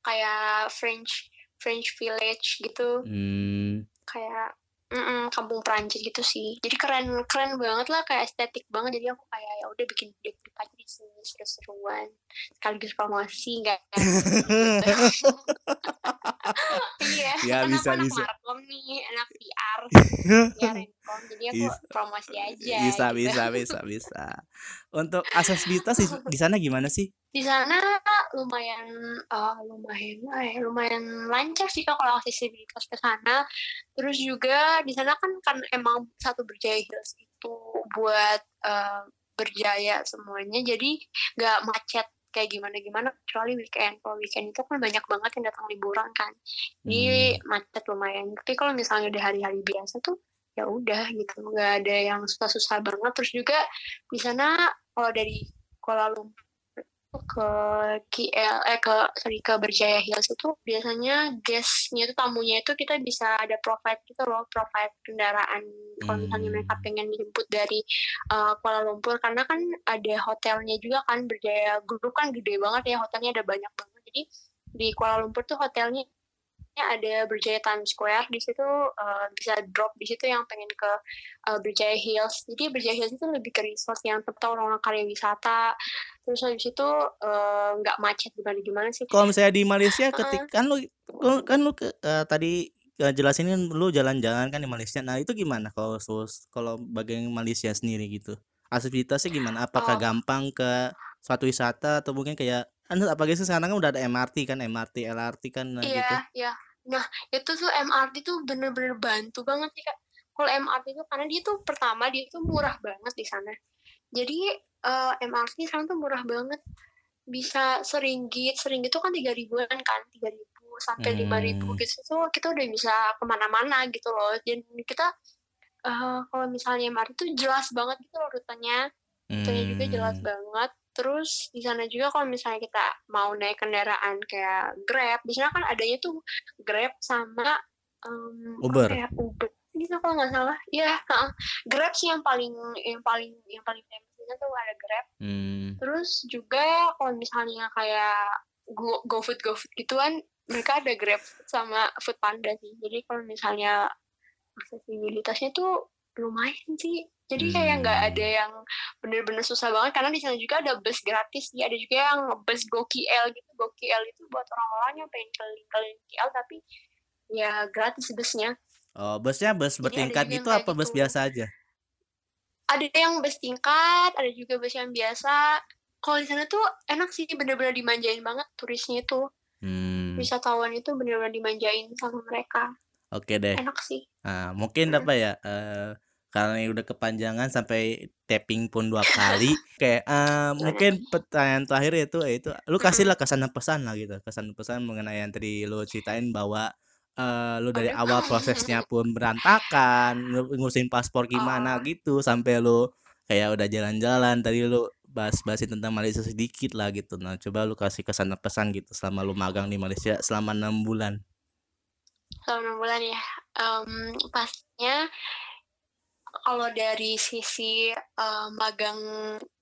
kayak French French Village gitu. hmm, Kayak mm-mm, kampung Perancis gitu sih. Jadi keren keren banget lah kayak estetik banget. Jadi aku kayak ya udah bikin video klip aja di sini seru-seruan. Sekaligus promosi enggak iya Ya, kan bisa, aku anak bisa. markom nih anak PR ya Renkom jadi aku Bisa. promosi aja bisa gitu. bisa bisa bisa. Untuk aksesibilitas di, di sana gimana sih? di sana lumayan eh, lumayan eh, lumayan lancar sih kalau aksesibilitas ke sana terus juga di sana kan kan emang satu berjaya hills itu buat eh, berjaya semuanya jadi nggak macet kayak gimana gimana kecuali weekend kalau weekend itu kan banyak banget yang datang liburan kan jadi Hmm. macet lumayan tapi kalau misalnya di hari-hari biasa tuh ya udah gitu. Nggak ada yang susah-susah banget. Terus juga di sana kalau dari Kuala Lumpur ke KL eh ke sorry ke Berjaya Hills itu biasanya guestnya itu tamunya itu kita bisa ada provide gitu loh provide kendaraan. Kalau misalnya Hmm. mereka pengen dijemput dari uh, Kuala Lumpur karena kan ada hotelnya juga kan Berjaya Group kan gede banget ya hotelnya ada banyak banget. Jadi di Kuala Lumpur tuh hotelnya ada Berjaya Times Square di situ uh, bisa drop di situ yang pengen ke uh, Berjaya Hills jadi Berjaya Hills itu lebih ke resort yang tetap orang karya wisata terus habis itu uh, nggak macet gimana gimana sih Kalau misalnya di Malaysia ketika kan lu lu- kan lu ke- eh, tadi eh, jelasin kan lu jalan-jalan kan di Malaysia. Nah, itu gimana kalau kalau bagian Malaysia sendiri gitu? Aksesibilitasnya gimana? Apakah Oh. gampang ke suatu wisata atau mungkin kayak kan apalagi sih sekarang kan udah ada MRT kan, MRT, LRT kan nah gitu. Iya, iya. Nah, itu tuh MRT tuh bener-bener bantu banget sih, Kak. Kalau MRT itu karena dia tuh pertama dia tuh murah banget di sana. Jadi eh, MRT sekarang tuh murah banget. Bisa seringgit, seringgit tuh kan tiga ribuan kan, tiga ribu sampai lima ribu Hmm. gitu tuh kita udah bisa ke mana-mana gitu loh. Dan kita eh, kalau misalnya MRT tuh jelas banget gitu loh rutenya. Rutenya juga jelas Hmm. banget. Terus di sana juga kalau misalnya kita mau naik kendaraan kayak Grab, di sana kan adanya tuh Grab sama em, Uber. ya, Uber gitu kalau nggak salah. Ya, heeh. Grab sih yang paling yang paling yang paling famous tuh ada Grab. Hmm. Terus juga kalau misalnya kayak Go GoFood GoFood gituan, mereka ada Grab sama Food Panda sih. Jadi kalau misalnya aksesibilitasnya tuh lumayan sih. Jadi kayak nggak Hmm. ada yang bener-bener susah banget karena di sana juga ada bus gratis sih. Ada juga yang bus GoKL gitu. GoKL itu buat orang-orang yang pengen keliling-keliling KL tapi ya gratis busnya. Oh, busnya bus Jadi bertingkat gitu apa bus gitu. biasa aja? Ada yang bus tingkat, ada juga bus yang biasa. Kalau di sana tuh enak sih, bener-bener dimanjain banget turisnya itu. Hmm. Wisatawan itu bener-bener dimanjain sama mereka. Oke deh. Enak sih. Nah, mungkin apa ya? eh karena ini udah kepanjangan sampai tapping pun dua kali. Kayak eh, mungkin pertanyaan terakhir itu itu lu kasihlah kesan pesan lah gitu. Kesan pesan mengenai yang tadi lu ceritain bahwa eh lu dari awal prosesnya pun berantakan, ngu- ngurusin paspor gimana gitu sampai lu kayak udah jalan-jalan tadi lu bahas-bahasin tentang Malaysia sedikit lah gitu. Nah, coba lu kasih kesan pesan gitu selama lu magang di Malaysia selama enam bulan. Selama enam bulan ya. Em, pastinya kalau dari sisi eh, magang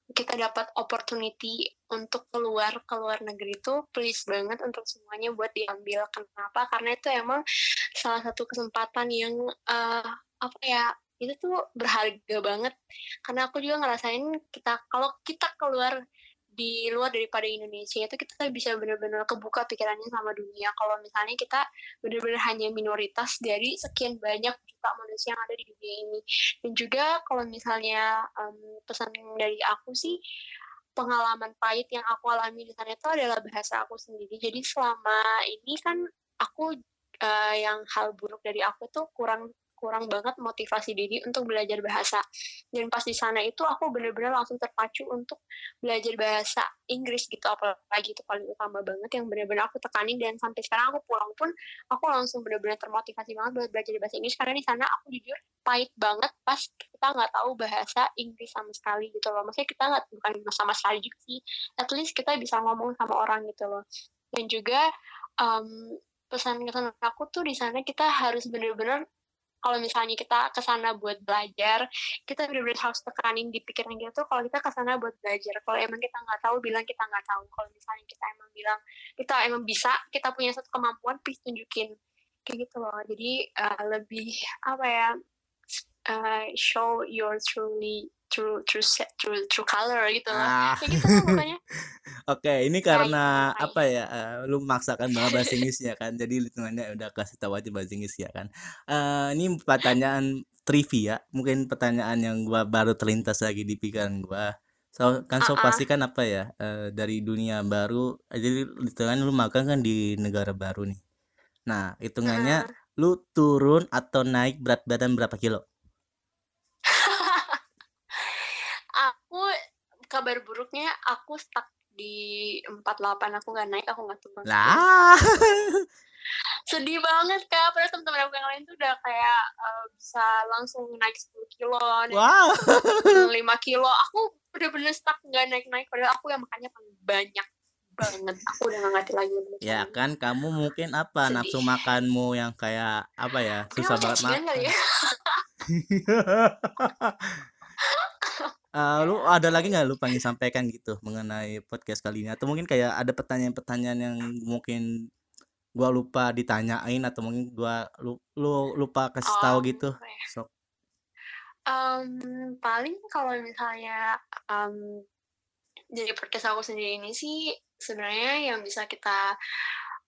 kita dapat opportunity untuk keluar ke luar negeri itu please banget untuk semuanya buat diambil. Kenapa? Karena itu emang salah satu kesempatan yang eh, apa ya itu tuh berharga banget. Karena aku juga ngerasain kita kalau kita keluar di luar daripada Indonesia itu kita bisa benar-benar kebuka pikirannya sama dunia. Kalau misalnya kita benar-benar hanya minoritas dari sekian banyak juta manusia yang ada di dunia ini. Dan juga kalau misalnya um, pesan dari aku sih pengalaman pahit yang aku alami di sana itu adalah bahasa aku sendiri. Jadi selama ini kan aku uh, yang hal buruk dari aku tuh kurang kurang banget motivasi diri untuk belajar bahasa. Dan pas di sana itu aku bener-bener langsung terpacu untuk belajar bahasa Inggris gitu, apalagi itu paling utama banget yang bener-bener aku tekanin dan sampai sekarang aku pulang pun aku langsung bener-bener termotivasi banget buat belajar bahasa Inggris karena di sana aku jujur pahit banget pas kita nggak tahu bahasa Inggris sama sekali gitu loh. Maksudnya kita nggak bukan sama sekali juga sih, at least kita bisa ngomong sama orang gitu loh. Dan juga um, pesan kesan aku tuh di sana kita harus bener-bener kalau misalnya kita ke sana buat belajar, kita benar-benar harus tekanin di pikiran kita tuh kalau kita ke sana buat belajar. Kalau emang kita nggak tahu, bilang kita nggak tahu. Kalau misalnya kita emang bilang kita emang bisa, kita punya satu kemampuan, please tunjukin. Kayak gitu loh. Jadi uh, lebih apa ya? Uh, show your truly true true true true color gitu lah. Ah. Kayak gitu kan Oke, okay, ini karena gitu, apa ya? Uh, lu memaksakan banget bahasa Inggris ya kan. Jadi lingkungannya udah kasih tahu aja bahasa Inggris ya kan. Uh, ini pertanyaan trivia, mungkin pertanyaan yang gua baru terlintas lagi di pikiran gua. So, kan so uh -uh. pasti kan apa ya? Uh, dari dunia baru, jadi kan lu makan kan di negara baru nih. Nah, hitungannya uh. lu turun atau naik berat badan berapa kilo? Kabar buruknya aku stuck di 48 aku nggak naik aku nggak turun. Lah. Sedih banget kak. Padahal teman-teman aku yang lain tuh udah kayak uh, bisa langsung naik 10 kilo wow. 5 kilo. Aku bener-bener stuck nggak naik-naik. Padahal aku yang makannya paling banyak banget. Aku udah gak ngerti lagi. Ya kan kamu mungkin apa Sedih. nafsu makanmu yang kayak apa ya susah banget makan ya? Uh, lu ada lagi nggak lu pengen sampaikan gitu mengenai podcast kali ini atau mungkin kayak ada pertanyaan-pertanyaan yang mungkin gua lupa ditanyain atau mungkin gua lu, lu lupa kasih oh, tahu gitu so. um, paling kalau misalnya um, jadi podcast aku sendiri ini sih sebenarnya yang bisa kita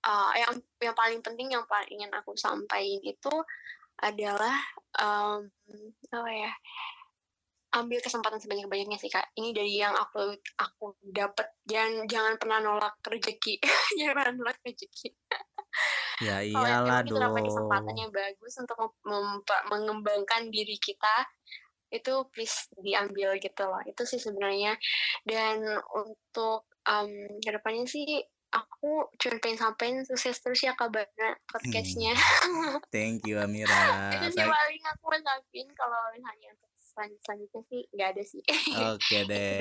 uh, yang yang paling penting yang paling ingin aku sampaikan itu adalah um, apa ya ambil kesempatan sebanyak-banyaknya sih kak. Ini dari yang aku aku dapat jangan jangan pernah nolak rezeki. Jangan pernah nolak rezeki. Ya iyalah dong dapat kesempatan yang bagus untuk mengembangkan diri kita itu please diambil gitu loh. Itu sih sebenarnya. Dan untuk um, ke depannya sih aku cuma pengen sampein sukses terus ya kabarnya podcastnya hmm. thank you Amira. Itu sih paling aku mau kalau misalnya selanjutnya sih nggak ada sih. Oke okay deh.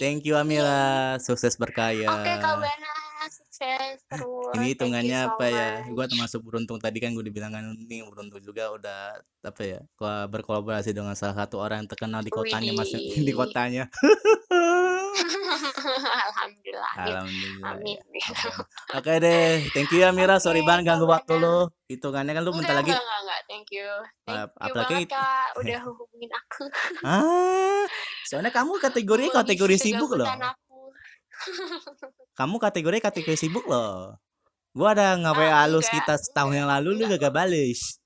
thank you Amira sukses berkaya oke okay, Kak Bana sukses terus. Ini hitungannya so apa ya? gue termasuk beruntung tadi kan gue dibilang ini beruntung juga udah apa ya gua berkolaborasi dengan salah satu orang yang terkenal di kotanya masih di kotanya Alhamdulillah. Alhamdulillah. Amin. Ya. Oke okay. okay deh, thank you ya Mira. Sorry okay, banget ganggu waktu lo. Hitungannya kan lu bentar lagi. Enggak, enggak, enggak. Thank you. Thank you apalagi banget, Kak. Udah hubungin aku. ah, soalnya kamu kategori kategori sibuk loh. kamu kategori kategori sibuk loh. Gua ada nge-WA ah, lu sekitar setahun yang lalu lu gak bales.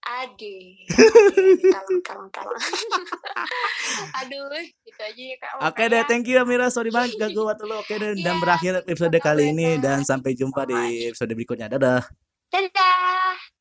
Ade. Aduh, gitu aja ya Kak. Oke okay deh, thank you Amira. Sorry banget gak gue waktu lo. Oke okay, dan, yeah. dan berakhir episode kali ini dan sampai jumpa di episode berikutnya. Dadah. Dadah.